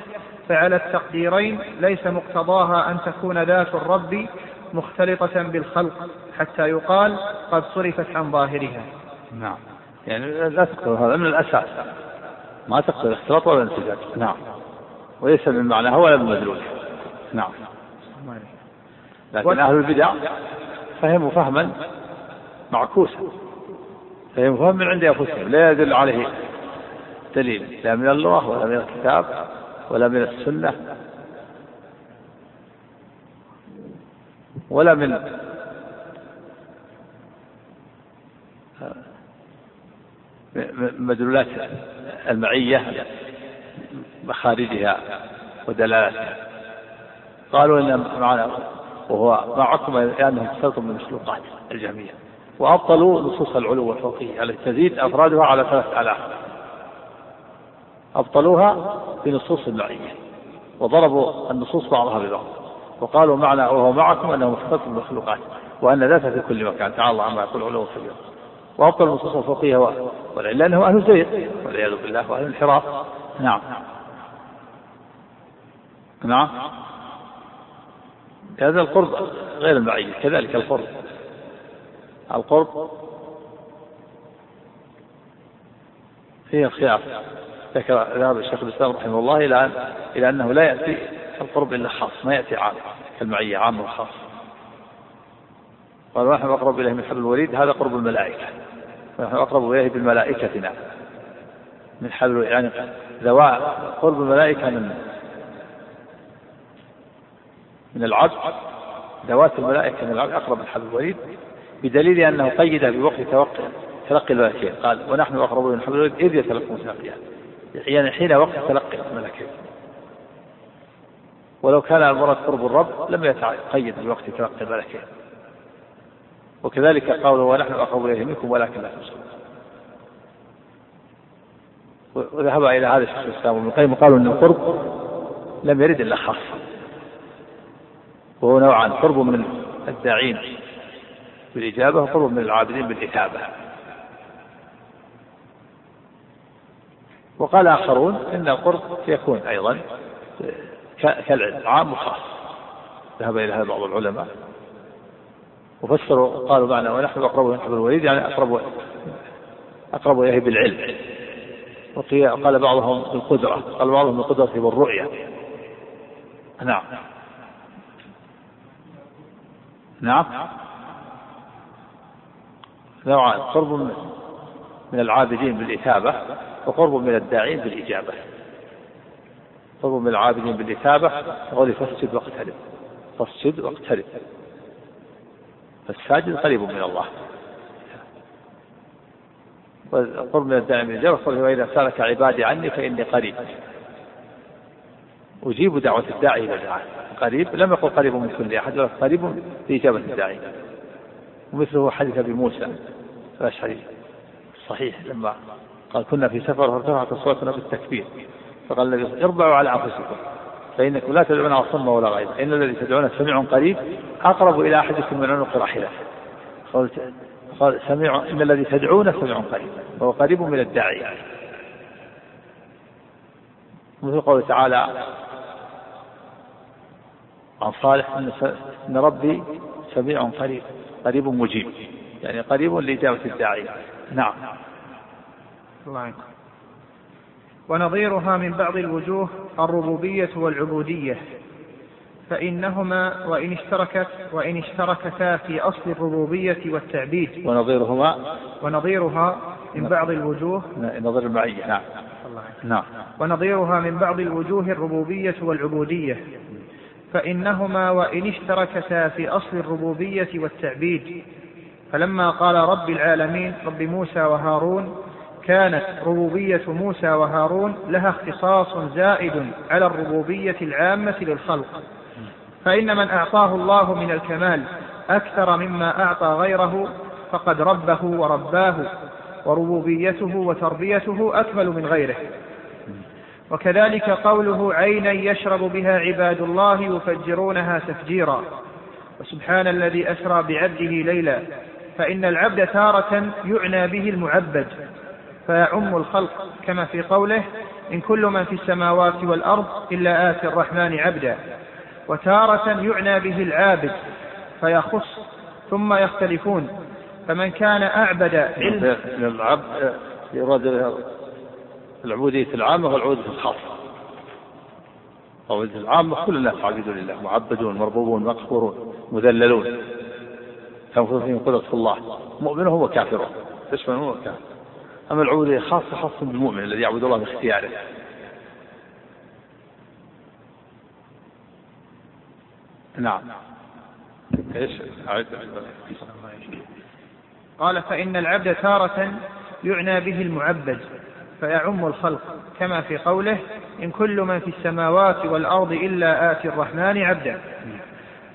فعلى التقديرين ليس مقتضاها أن تكون ذات الرب مختلطة بالخلق حتى يقال قد صرفت عن ظاهرها. نعم. يعني لا تقتضي هذا من الأساس. ما تقتضي الاختلاط ولا الانسجام نعم. وليس من معناها ولا من مدلولها نعم. لكن أهل البدع فهموا فهما معكوسا. فهموا فهم من عند أنفسهم. لا يدل عليه دليل لا من اللغة ولا من الكتاب ولا من السنة ولا من مدلولات المعية مخارجها ودلالاتها قالوا إن معنا وهو معكم لأنهم اختلطوا من المخلوقات الجميع وأبطلوا نصوص العلو والفوقية التي تزيد أفرادها على ثلاث آلاف. أبطلوها بنصوص المعيه وضربوا النصوص بعضها ببعض. وقالوا معنى وهو معكم أنه مختلط بالمخلوقات وأن ذاته في كل مكان. تعالى الله عما يقول علو كبير. وأبطل النصوص الفقهية والعلة انه أهل زيغ والعياذ بالله وأهل انحراف نعم. نعم. هذا القرب غير المعين كذلك القرب. القرب فيه خلاف ذكر ذهب الشيخ الإسلام رحمه الله إلى أن إلى أنه لا يأتي القرب إلا خاص ما يأتي عام كالمعية عام وخاص قال ونحن أقرب إليه من حبل الوريد هذا قرب الملائكة. ونحن أقرب إليه بالملائكه نعم من حبل يعني ذواء قرب الملائكة من من العبد ذوات الملائكة من العبد أقرب من حبل الوريد بدليل أنه قيد بوقت توقع تلقي الملائكه قال ونحن أقرب من حبل الوريد إذ يتلقى المتلقيان يعني حين وقت تلقي الملائكه ولو كان المراد قرب الرب لم يتقيد بوقت تلقي الملائكه وكذلك قوله ونحن أقرب إليه منكم ولكن لا تبصرون. وذهب إلى هذا الشيخ الإسلام ابن القيم وقالوا أن القرب لم يرد إلا خاصة وهو نوعان قرب من الداعين بالإجابة وقرب من العابدين بالإثابة. وقال آخرون إن القرب يكون أيضا كالعلم عام وخاص ذهب إلى هذا بعض العلماء وفسروا قالوا معنى ونحن أقرب من حبل الوريد يعني أقرب أقرب إليه بالعلم. وقال بعضهم بالقدرة قال بعضهم بالقدرة بالرؤية نعم. نعم. نوعان قرب من العابدين بالإثابة وقرب من الداعين بالإجابة. قرب من العابدين بالإثابة وقول فاسجد واقترب. فاسجد واقترب. فالساجد قريب من الله. والقرب من الداعي من الإجابة قوله وإذا سألك عبادي عني فإني قريب. أجيب دعوة الداعي إلى دعاء قريب لم يقل قريب من كل أحد ولكن قريب لإجابة الداعي. ومثله حديث أبي موسى الأشعري. صحيح لما قال كنا في سفر فارتفعت أصواتنا بالتكبير. فقال النبي اربعوا على أنفسكم. فإنكم لا تدعون الصم ولا غيظ. إن الذي تدعون سميع قريب أقرب إلى أحدكم من عنق راحلته قلت قال سميع إن الذي تدعون سميع قريب. وهو قريب من الداعي. مثل قوله تعالى عن صالح إن ربي سميع قريب. قريب مجيب. يعني قريب لإجابة الداعي. نعم. الله عنكم ونظيرها من بعض الوجوه الربوبية والعبودية. فإنهما وإن اشتركت وإن اشتركتا في أصل الربوبية والتعبيد. ونظيرهما؟ ونظيرها من بعض الوجوه. نظير المعية نعم. نعم. ونظيرها من بعض الوجوه الربوبية والعبودية. فإنهما وإن اشتركتا في أصل الربوبية والتعبيد. فلما قال رب العالمين رب موسى وهارون كانت ربوبية موسى وهارون لها اختصاص زائد على الربوبية العامة للخلق. فإن من أعطاه الله من الكمال أكثر مما أعطى غيره فقد ربه ورباه وربوبيته وتربيته أكمل من غيره. وكذلك قوله عينا يشرب بها عباد الله يفجرونها تفجيرا. وسبحان الذي أسرى بعبده ليلا فإن العبد تارة يعنى به المعبد. فيعم الخلق كما في قوله إن كل من في السماوات والأرض إلا آتي الرحمن عبدا. وتارة يعنى به العابد فيخص ثم يختلفون. فمن كان أعبد علم العبد يراد العبودية العامة والعبودية الخاصة. العبودية العامة كل الناس عابدون لله معبدون مربوبون مقهورون مذللون. تنفذ فيهم قدرة الله. مؤمنهم وكافرهم تشمل وكافر أما العبودية خاصة خاصة بالمؤمن الذي يعبد الله باختياره. نعم. إيش؟ قال فإن العبد تارة يعنى به المعبد فيعم الخلق كما في قوله إن كل من في السماوات والأرض إلا آتي الرحمن عبدا.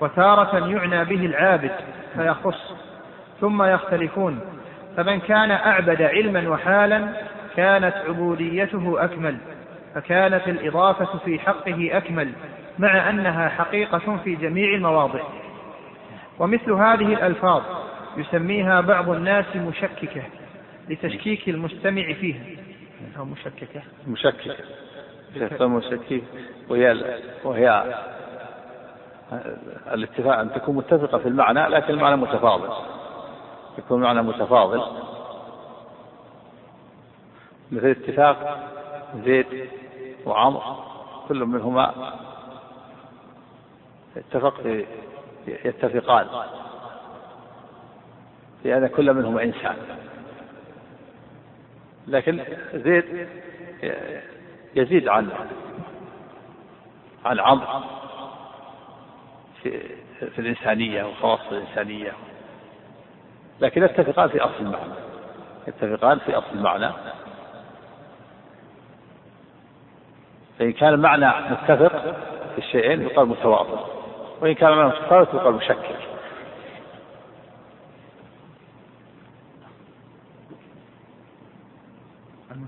وتارة يعنى به العابد فيخص ثم يختلفون. فمن كان أعبد علما وحالا كانت عبوديته أكمل فكانت الإضافة في حقه أكمل مع أنها حقيقة في جميع المواضع. ومثل هذه الألفاظ يسميها بعض الناس مشككة لتشكيك المستمع فيها. أو مشككة. مشككة. مشككة. وهي وهي الاتفاق أن تكون متفقة في المعنى لكن المعنى متفاضل. يكون معنى متفاضل. مثل اتفاق زيد وعمر كل منهما اتفق في يتفقان. في أن كل منهما إنسان. لكن زيد يزيد عن عن عمرو في, في الإنسانية وخواص الإنسانية. لكن يتفقان في أصل المعنى. يتفقان في أصل المعنى. فإن كان المعنى متفق في الشيئين يقال متواطئ وإن كان المعنى متفاوت يقال مشكك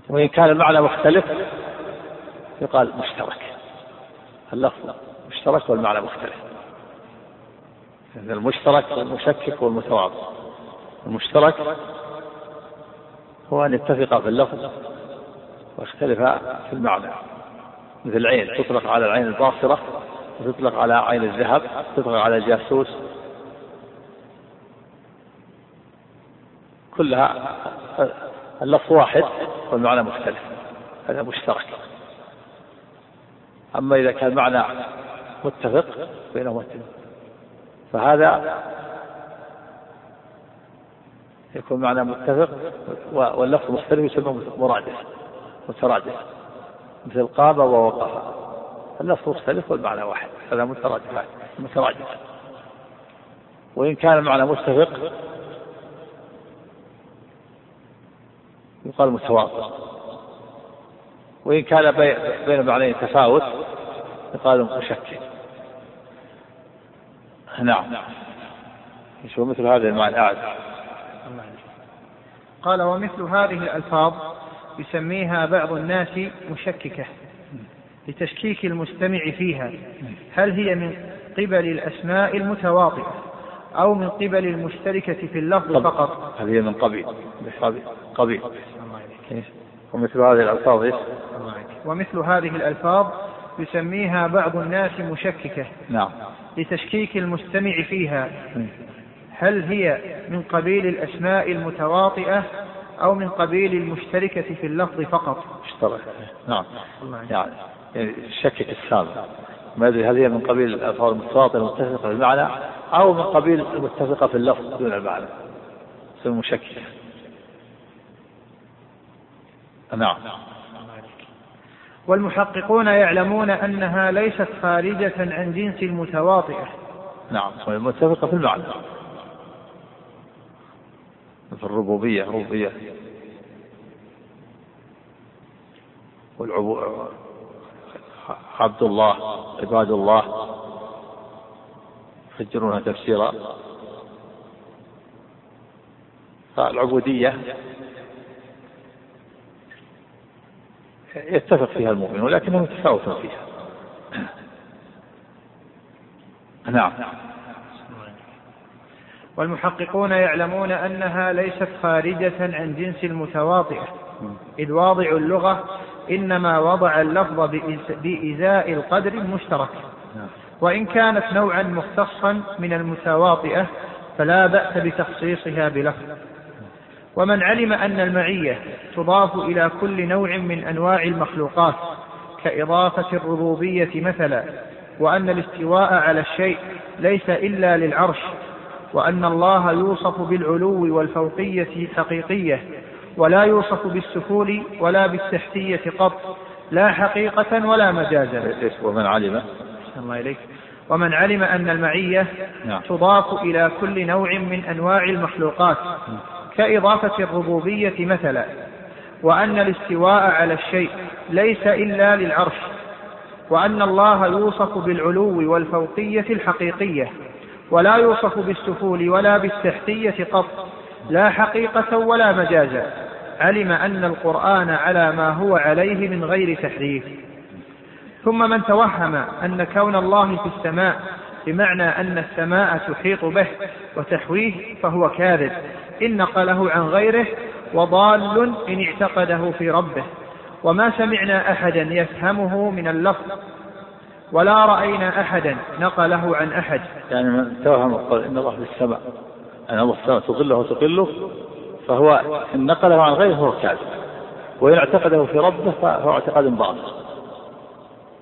وإن كان المعنى مختلف يقال مشترك. اللفظ مشترك والمعنى مختلف. المشترك والمشكك والمتواضع. المشترك هو أن يتفقا في اللفظ واختلفا في المعنى. مثل العين تطلق على العين الباصرة وتطلق على عين الذهب تطلق على الجاسوس. كلها اللفظ واحد والمعنى مختلف. هذا مشترك. أما إذا كان معنى متفق بينهما. فهذا يكون معنى متفق واللفظ مختلف يسمى مرادف مترادف مثل قام ووقف. اللفظ مختلف والمعنى واحد هذا مترادف مترادف. وإن كان المعنى متفق يقال متواضع وإن كان بين المعنيين تفاوت يقال مشكل. نعم. شو مثل هذا المعنى. أعد قال ومثل هذه الألفاظ يسميها بعض الناس مشككة لتشكيك المستمع فيها. هل هي من قبل الأسماء المتواطئة أو من قبل المشتركة في اللفظ فقط؟ هل هي من قبيل؟ قبيل ومثل هذه الألفاظ إيش؟ ومثل هذه الألفاظ يسميها بعض الناس مشككة نعم. لتشكيك المستمع فيها. هل هي من قبيل الأسماء المتواطئة أو من قبيل المشتركة في اللفظ فقط؟ مشترك نعم. يعني شكك السامع ما أدري هل هي من قبيل الألفاظ المتواطئة المتفقة في المعنى أو من قبيل المتفقة في اللفظ دون المعنى. اسم مشكك نعم. والمحققون يعلمون أنها ليست خارجة عن جنس المتواطئة. نعم. متفقة في المعنى. في الربوبية ربوبية والعبو عبد الله عباد الله. يفجرونها تفسيرا. فالعبودية يتفق فيها المؤمن ولكنه متفاوت فيها. نعم. والمحققون يعلمون أنها ليست خارجة عن جنس المتواطئة إذ واضع اللغة إنما وضع اللفظ بإزاء القدر المشترك. وإن كانت نوعا مختصا من المتواطئة فلا بأس بتخصيصها بلفظ. ومن علم أن المعية تضاف إلى كل نوع من أنواع المخلوقات كإضافة الربوبية مثلا وأن الاستواء على الشيء ليس إلا للعرش وأن الله يوصف بالعلو والفوقية حقيقية ولا يوصف بالسفول ولا بالتحتية قط لا حقيقة ولا مجازا ومن علم. الله إليك. ومن علم أن المعية نعم. تضاف إلى كل نوع من أنواع المخلوقات كإضافة الربوبية مثلا وأن الاستواء على الشيء ليس إلا للعرش وأن الله يوصف بالعلو والفوقية الحقيقية. ولا يوصف بالسفول ولا بالتحتية قط لا حقيقة ولا مجازا علم أن القرآن على ما هو عليه من غير تحريف. ثم من توهم أن كون الله في السماء بمعنى أن السماء تحيط به وتحويه فهو كاذب. إن نقله عن غيره وضال إن اعتقده في ربه. وما سمعنا أحدا يفهمه من اللفظ. ولا رأينا أحدا نقله عن أحد. يعني من توهم قال إن الله في السماء أن الله السماء تظله وتقله فهو إن نقله عن غيره فهو كاذب. وإن اعتقده في ربه فهو اعتقاد باطل.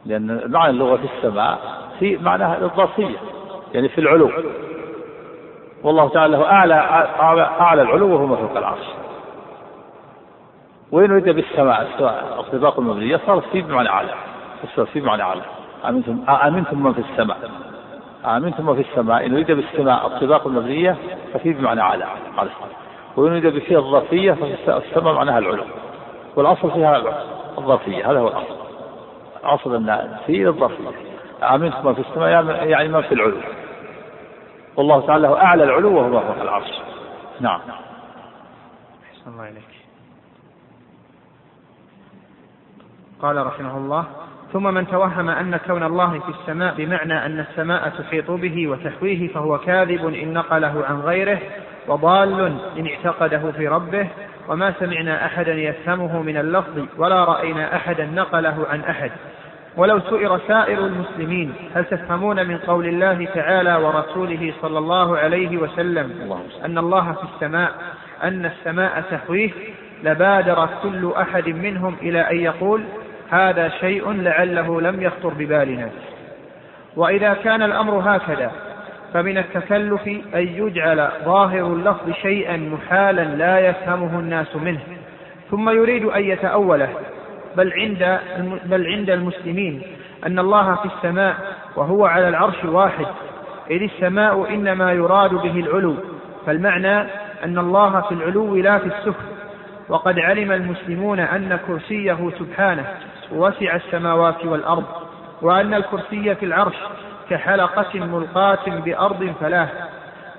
لأن معنى اللغة في السماء في معناها الإضافية يعني في العلو. والله تعالى له أعلى أعلى العلو وهو فوق العرش. وإن ورد بالسماء الطباق المبنية صارت في بمعنى أعلى في بمعنى أعلى. أمنتم أمنتم من في السماء. أمنتم من في السماء. إن ورد بالسماء الطباق المبنية ففي بمعنى أعلى. وإن ورد بفيها الظرفية فالسماء معناها العلو. والأصل فيها الظرفية هذا هو الأصل أصل أن في الظرفية أمنتم من في السماء يعني, يعني من في العلو. والله تعالى له أعلى العلو وهو فوق العرش. نعم. أحسن الله إليك قال رحمه الله ثم من توهم أن كون الله في السماء بمعنى أن السماء تحيط به وتحويه فهو كاذب إن نقله عن غيره وضال إن اعتقده في ربه وما سمعنا أحدا يفهمه من اللفظ ولا رأينا أحدا نقله عن أحد. ولو سئر سائر المسلمين هل تفهمون من قول الله تعالى ورسوله صلى الله عليه وسلم أن الله في السماء أن السماء تحويه؟ لبادر كل أحد منهم إلى أن يقول هذا شيء لعله لم يخطر ببالنا. وإذا كان الأمر هكذا فمن التكلف أن يجعل ظاهر اللفظ شيئا محالا لا يفهمه الناس منه ثم يريد أن يتأوله. بل عند بل عند المسلمين أن الله في السماء وهو على العرش واحد. إذ السماء إنما يراد به العلو فالمعنى أن الله في العلو لا في السفل وقد علم المسلمون أن كرسيه سبحانه. وسع السماوات والأرض وأن الكرسي في العرش كحلقة ملقاة بأرض فلاه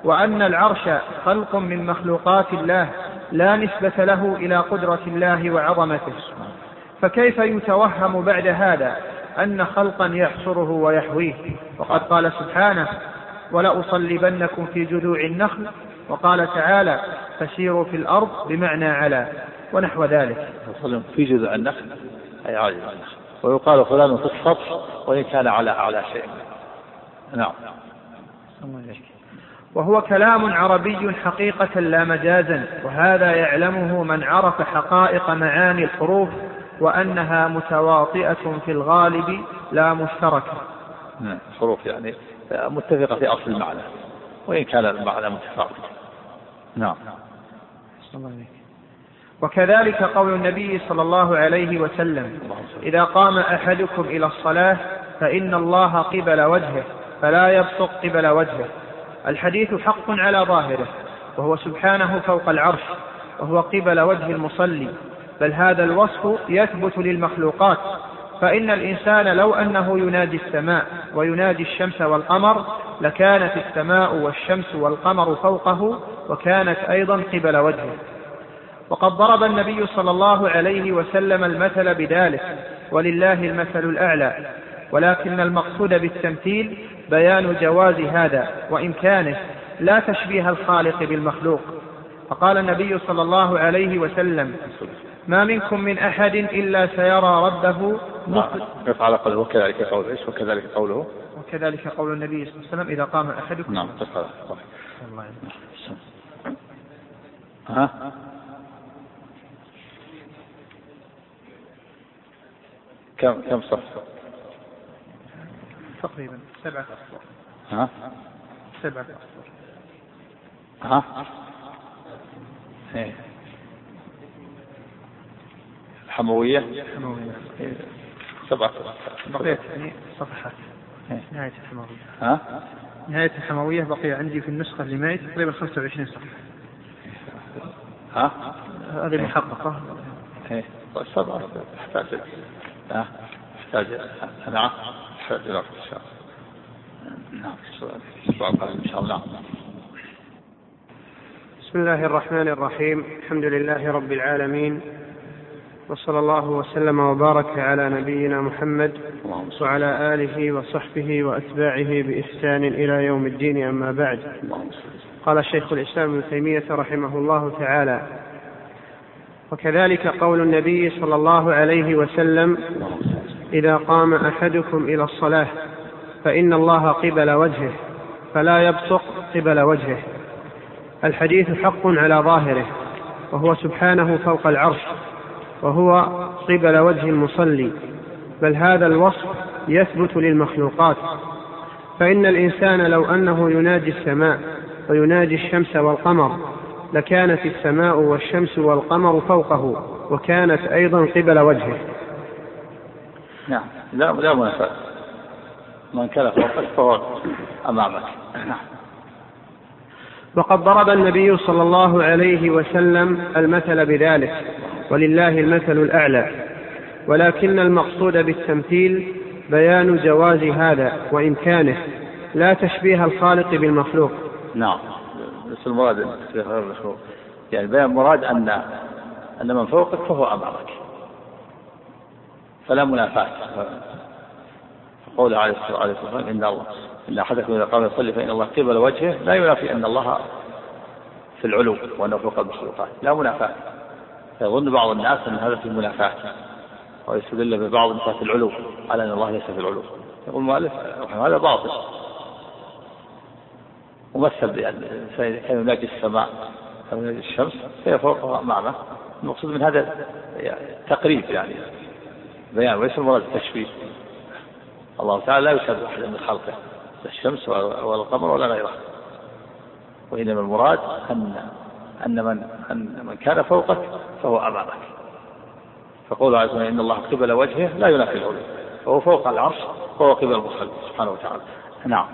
وأن العرش خلق من مخلوقات الله لا نسبة له إلى قدرة الله وعظمته. فكيف يتوهم بعد هذا أن خلقا يحصره ويحويه؟ وقد قال سبحانه ولأصلبنكم في جذوع النخل وقال تعالى فسيروا في الأرض بمعنى على ونحو ذلك. في جذوع النخل. أي عالي ويقال فلان في السطح وإن كان على أعلى شيء. نعم. وهو كلام عربي حقيقة لا مجازا وهذا يعلمه من عرف حقائق معاني الحروف وأنها متواطئة في الغالب لا مشتركة. نعم حروف يعني متفقة في أصل المعنى وإن كان المعنى متفاوت. نعم. وكذلك قول النبي صلى الله عليه وسلم إذا قام أحدكم إلى الصلاة فإن الله قبل وجهه فلا يبصق قبل وجهه. الحديث حق على ظاهره وهو سبحانه فوق العرش وهو قبل وجه المصلي بل هذا الوصف يثبت للمخلوقات فإن الإنسان لو أنه ينادي السماء وينادي الشمس والقمر لكانت السماء والشمس والقمر فوقه وكانت أيضا قبل وجهه. وقد ضرب النبي صلى الله عليه وسلم المثل بذلك ولله المثل الأعلى. ولكن المقصود بالتمثيل بيان جواز هذا وإمكانه لا تشبيه الخالق بالمخلوق. فقال النبي صلى الله عليه وسلم ما منكم من أحد إلا سيرى ربه نعم على قوله وكذلك قوله إيش؟ وكذلك قوله. وكذلك قول النبي صلى الله عليه وسلم إذا قام أحدكم. نعم الله ها؟ كم كم صف؟ تقريبا سبعة. أسطر ها؟ سبعة. أسطر ها؟ إيه. الحموية الحموية سبعة. بقيت يعني صفحات. إيه. نهاية الحموية. ها؟ نهاية الحموية بقي عندي في النسخة اللي معي تقريبا 25 صفحة. ها؟ هذه محققة. إيه. طيب سبعة. تحتاج. ها؟ تحتاج نعم. شاء الله. نعم. القادم إن شاء الله. نعم بسم الله الرحمن الرحيم. الحمد لله رب العالمين. وصلى الله وسلم وبارك على نبينا محمد وعلى آله وصحبه وأتباعه بإحسان إلى يوم الدين. أما بعد. قال الشيخ الإسلام ابن تيمية رحمه الله تعالى وكذلك قول النبي صلى الله عليه وسلم إذا قام أحدكم إلى الصلاة فإن الله قبل وجهه فلا يبصق قبل وجهه. الحديث حق على ظاهره وهو سبحانه فوق العرش وهو قبل وجه المصلي بل هذا الوصف يثبت للمخلوقات. فإن الإنسان لو أنه يناجي السماء ويناجي الشمس والقمر لكانت السماء والشمس والقمر فوقه وكانت أيضا قبل وجهه. نعم. لا لا منافاة من كان فوقك فهو أمامك. نعم. وقد ضرب النبي صلى الله عليه وسلم المثل بذلك ولله المثل الأعلى. ولكن المقصود بالتمثيل بيان جواز هذا وإمكانه لا تشبيه الخالق بالمخلوق. نعم. بس المراد غير المخلوق. يعني بيان مراد أن أن من فوقك فهو أمامك. فلا منافاة. قوله عليه الصلاة والسلام إن الله إن أحدكم إذا قام يصلي فإن الله قبل وجهه لا ينافي أن الله في العلو وأنه فوق المخلوقات. لا منافاة. يظن بعض الناس أن هذا في منافاة ويستدل ببعض نفاة العلو على أن الله ليس في العلو. يقول المؤلف هذا باطل. ومثل بأن الإنسان كان يناجي السماء أو يناجي الشمس فهي فوقها المقصود من هذا تقريب يعني بيان وليس المراد التشبيه. الله تعالى لا يشبه أحدا من خلقه لا الشمس ولا القمر ولا غيره. وإنما المراد أن أن من أن من كان فوقك فهو أمامك. فقول عز وجل إن الله قبل وجهه لا ينافي العلو فهو فوق العرش وهو قبل المخلق سبحانه وتعالى. نعم.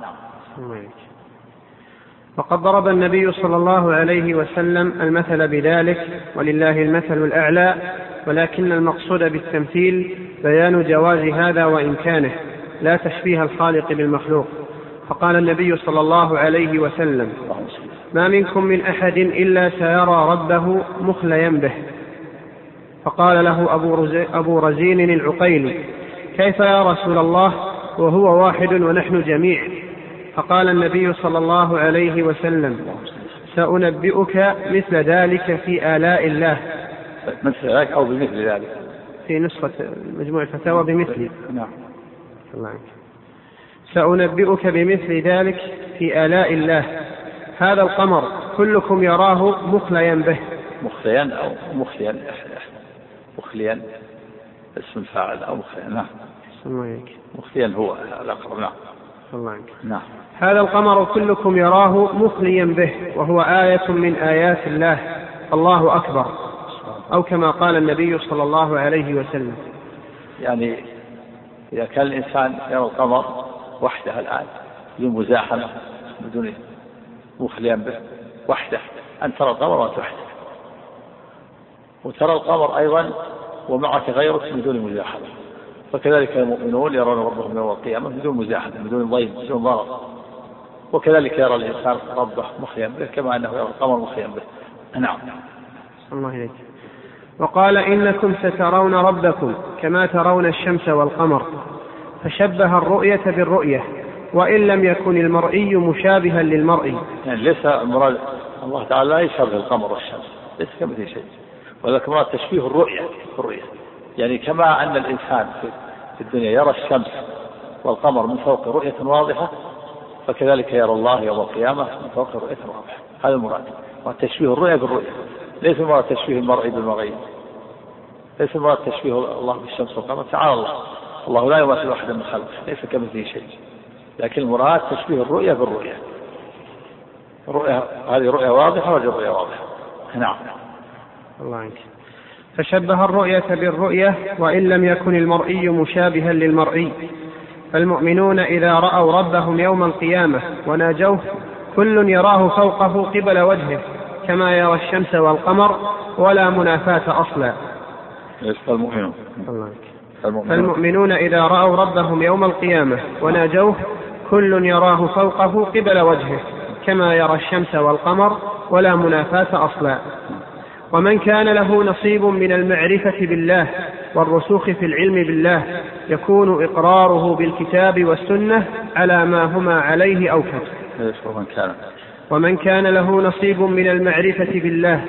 وقد ضرب النبي صلى الله عليه وسلم المثل بذلك ولله المثل الأعلى ولكن المقصود بالتمثيل بيان جواز هذا وإمكانه لا تشبيه الخالق بالمخلوق. فقال النبي صلى الله عليه وسلم ما منكم من أحد إلا سيرى ربه مخليا به. فقال له أبو رزين العقيلي كيف يا رسول الله؟ وهو واحد ونحن جميع. فقال النبي صلى الله عليه وسلم سأنبئك مثل ذلك في آلاء الله. مثل ذلك أو بمثل ذلك؟ في نسخة مجموع الفتاوى بمثل نعم. الله سأنبئك بمثل ذلك في آلاء الله. هذا القمر كلكم يراه مخليا به. مخليا أو مخليا مخليا اسم الفاعل أو مخليا نعم. مخليا هو الأقرب نعم. الله عنك. نعم. هذا القمر كلكم يراه مخليا به وهو آية من آيات الله. الله أكبر. أو كما قال النبي صلى الله عليه وسلم. يعني إذا كان الإنسان يرى القمر وحده الآن بدون مزاحمة بدون مخليا به وحده. أن ترى القمر وأنت وترى القمر أيضا ومعك غيرك بدون مزاحمة. وكذلك المؤمنون يرون ربهم يوم القيامة بدون مزاحمة بدون ضيم بدون ضرر. وكذلك يرى الإنسان ربه مخليا به كما أنه يرى القمر مخليا به. نعم. الله إليك وقال إنكم سترون ربكم كما ترون الشمس والقمر. فشبه الرؤية بالرؤية وإن لم يكن المرئي مشابها للمرئي يعني ليس المراد الله تعالى لا يشبه القمر والشمس ليس كمثل شيء. ولكن مراد تشبيه الرؤية الرؤية. يعني كما أن الإنسان في الدنيا يرى الشمس والقمر من فوق رؤية واضحة فكذلك يرى الله يوم القيامة من فوق رؤية واضحة هذا المراد. وتشبيه الرؤية بالرؤية ليس المراد تشبيه المرئي بالمرئي ليس المراد تشبيه الله بالشمس والقمر. تعالى الله. الله لا يمثل أحدا من خلقه. ليس كمثله شيء. لكن المراد تشبيه الرؤية بالرؤية الرؤية هذه رؤية واضحة وهذه رؤية واضحة. نعم. الله عنك. فشبه الرؤية بالرؤية وإن لم يكن المرئي مشابها للمرئي. فالمؤمنون إذا رأوا ربهم يوم القيامة وناجوه كل يراه فوقه قبل وجهه كما يرى الشمس والقمر ولا منافاة أصلا. فالمؤمنون فالمؤمنون إذا رأوا ربهم يوم القيامة وناجوه كل يراه فوقه قبل وجهه كما يرى الشمس والقمر ولا منافاة أصلا. ومن كان له نصيب من المعرفة بالله والرسوخ في العلم بالله يكون إقراره بالكتاب والسنة على ما هما عليه أوكد ومن كان ومن كان له نصيب من المعرفة بالله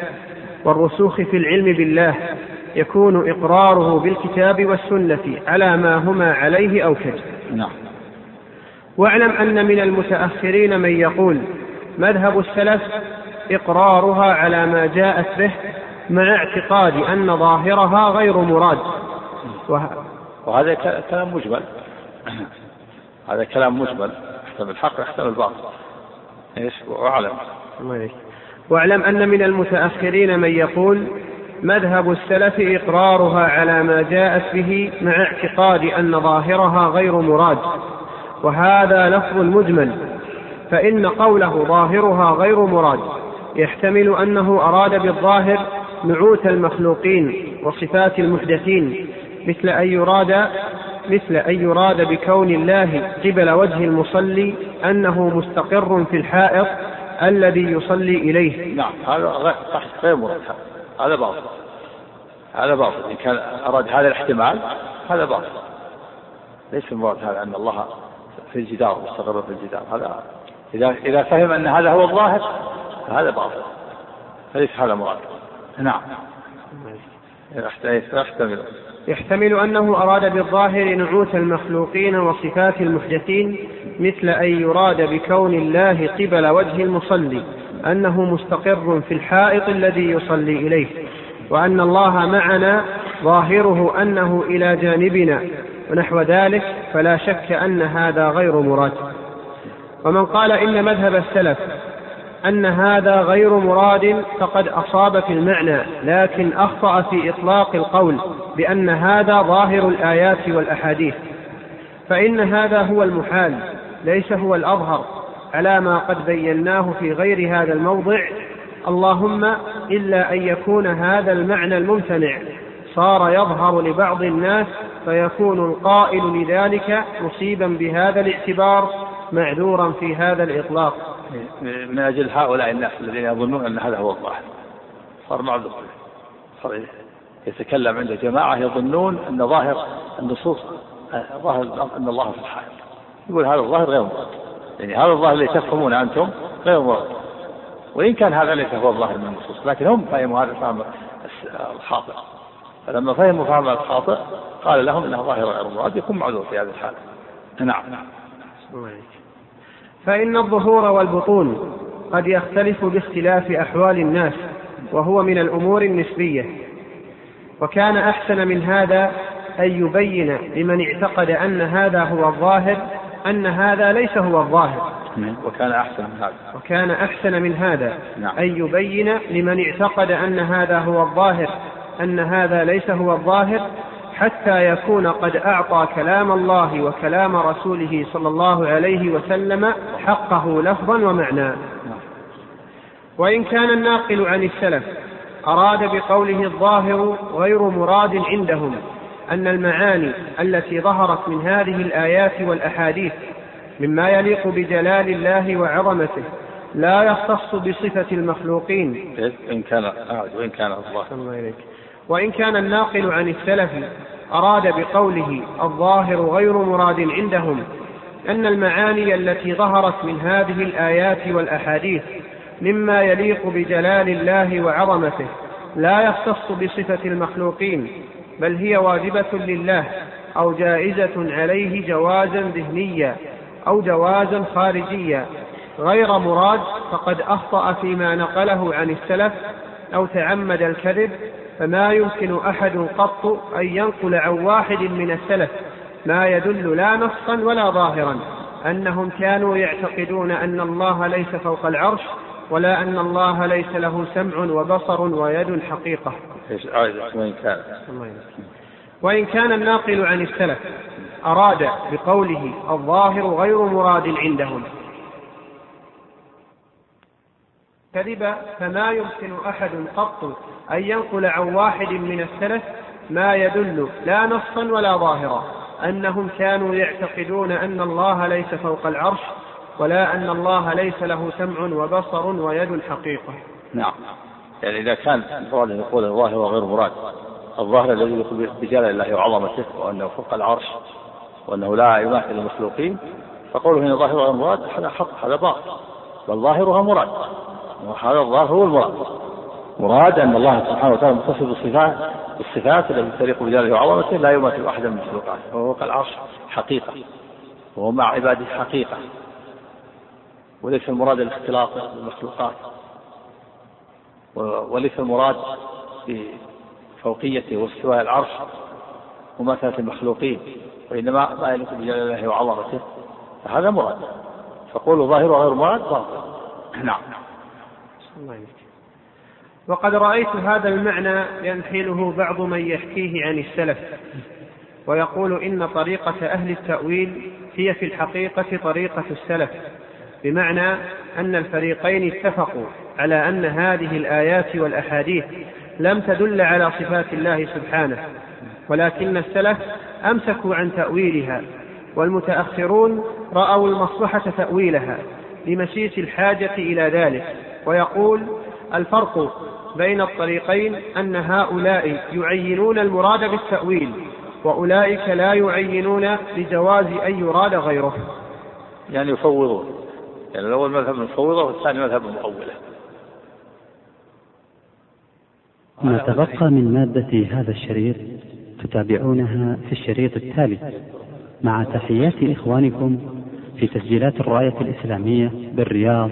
والرسوخ في العلم بالله يكون إقراره بالكتاب والسنة على ما هما عليه أوكد نعم. واعلم أن من المتأخرين من يقول مذهب السلف إقرارها على ما جاءت به مع اعتقاد أن ظاهرها غير مراد. وهذا كلام مجمل. هذا كلام مجمل. يحتمل الحق يحتمل الباطل. إيش؟ وأعلم. واعلم أن من المتأخرين من يقول مذهب السلف إقرارها على ما جاءت به مع اعتقاد أن ظاهرها غير مراد. وهذا لفظ مجمل. فإن قوله ظاهرها غير مراد يحتمل أنه أراد بالظاهر نعوت المخلوقين وصفات المحدثين مثل أن يراد مثل أن يراد بكون الله قبل وجه المصلي أنه مستقر في الحائط الذي يصلي إليه. نعم هذا غير مراد هذا باطل. هذا باطل إن كان أراد هذا الاحتمال هذا باطل. ليس المراد هذا أن الله في الجدار مستقر في الجدار هذا إذا إذا فهم أن هذا هو الظاهر فهذا باطل. فليس هذا مراد. نعم. يحتمل يحتمل أنه أراد بالظاهر نعوت المخلوقين وصفات المحدثين مثل أن يراد بكون الله قبل وجه المصلي أنه مستقر في الحائط الذي يصلي إليه وأن الله معنا ظاهره أنه إلى جانبنا ونحو ذلك فلا شك أن هذا غير مراد. ومن قال إن مذهب السلف أن هذا غير مراد فقد أصاب في المعنى لكن أخطأ في إطلاق القول بأن هذا ظاهر الآيات والأحاديث. فإن هذا هو المحال ليس هو الأظهر. على ما قد بيناه في غير هذا الموضع اللهم إلا أن يكون هذا المعنى الممتنع. صار يظهر لبعض الناس فيكون القائل لذلك مصيبا بهذا الاعتبار معذورا في هذا الإطلاق. من أجل هؤلاء الناس الذين يظنون أن هذا هو الظاهر. صار معذور صار يتكلم عند جماعة يظنون أن ظاهر النصوص ظاهر أن الله في الحائط يقول هذا الظاهر غير مراد يعني هذا الظاهر اللي تفهمون أنتم غير مراد وإن كان هذا ليس هو الظاهر من النصوص لكن هم فهموا هذا الفهم الخاطئ. فلما فهموا فهم الخاطئ قال لهم إنه ظاهر غير مراد يكون معذور في هذه الحالة. نعم. فإن الظهور والبطون قد يختلف باختلاف أحوال الناس وهو من الأمور النسبية وكان أحسن من هذا أن يبين لمن اعتقد أن هذا هو الظاهر أن هذا ليس هو الظاهر نعم. وكان أحسن من هذا وكان أحسن من هذا نعم. أن يبين لمن اعتقد أن هذا هو الظاهر أن هذا ليس هو الظاهر حتى يكون قد أعطى كلام الله وكلام رسوله صلى الله عليه وسلم حقه لفظا ومعنى. وإن كان الناقل عن السلف أراد بقوله الظاهر غير مراد عندهم أن المعاني التي ظهرت من هذه الآيات والأحاديث مما يليق بجلال الله وعظمته لا يختص بصفة المخلوقين. إن كان وإن كان الظاهر وإن كان الناقل عن السلف أراد بقوله الظاهر غير مراد عندهم أن المعاني التي ظهرت من هذه الآيات والأحاديث مما يليق بجلال الله وعظمته لا يختص بصفة المخلوقين بل هي واجبة لله أو جائزة عليه جوازا ذهنيا أو جوازا خارجيا. غير مراد فقد أخطأ فيما نقله عن السلف أو تعمد الكذب فما يمكن أحد قط أن ينقل عن واحد من السلف ما يدل لا نصا ولا ظاهرا أنهم كانوا يعتقدون أن الله ليس فوق العرش ولا أن الله ليس له سمع وبصر ويد حقيقة. وإن كان الناقل عن السلف أراد بقوله الظاهر غير مراد عندهم. كذب فما يمكن أحد قط أن ينقل عن واحد من السلف ما يدل لا نصا ولا ظاهرا أنهم كانوا يعتقدون أن الله ليس فوق العرش ولا أن الله ليس له سمع وبصر ويد حقيقة. نعم. يعني إذا كان المراد أن يقول الظاهر وغير مراد الظاهر الذي يقول بجلال الله وعظمته وأنه فوق العرش وأنه لا يماثل المخلوقين فقوله هنا ظاهر وغير مراد هذا حق هذا باطل بل ظاهرها مراد. وهذا الظاهر هو المراد. مراد أن الله سبحانه وتعالى متصف بالصفات بالصفات التي تليق بجلاله وعظمته لا يماثل أحدا من المخلوقات وهو فوق العرش حقيقة وهو مع عباده حقيقة. وليس المراد الاختلاط بالمخلوقات. وليس المراد بفوقيته واستواء العرش مماثلة المخلوقين وإنما ما يليق بجلال الله وعظمته. فهذا مراد. فقول ظاهر وغير مراد باطل نعم. وقد رأيت هذا المعنى ينحله بعض من يحكيه عن السلف ويقول إن طريقة أهل التأويل هي في الحقيقة طريقة السلف بمعنى أن الفريقين اتفقوا على أن هذه الآيات والأحاديث لم تدل على صفات الله سبحانه ولكن السلف أمسكوا عن تأويلها والمتأخرون رأوا المصلحة تأويلها لمسيس الحاجة إلى ذلك. ويقول الفرق بين الطريقين أن هؤلاء يعينون المراد بالتأويل وأولئك لا يعينون لجواز أن يراد غيره. يعني يفوضون. يعني الأول مذهب المفوضة والثاني مذهب المؤولة ما تبقى من مادة هذا الشريط تتابعونها في الشريط التالي. مع تحيات إخوانكم في تسجيلات الراية الإسلامية بالرياض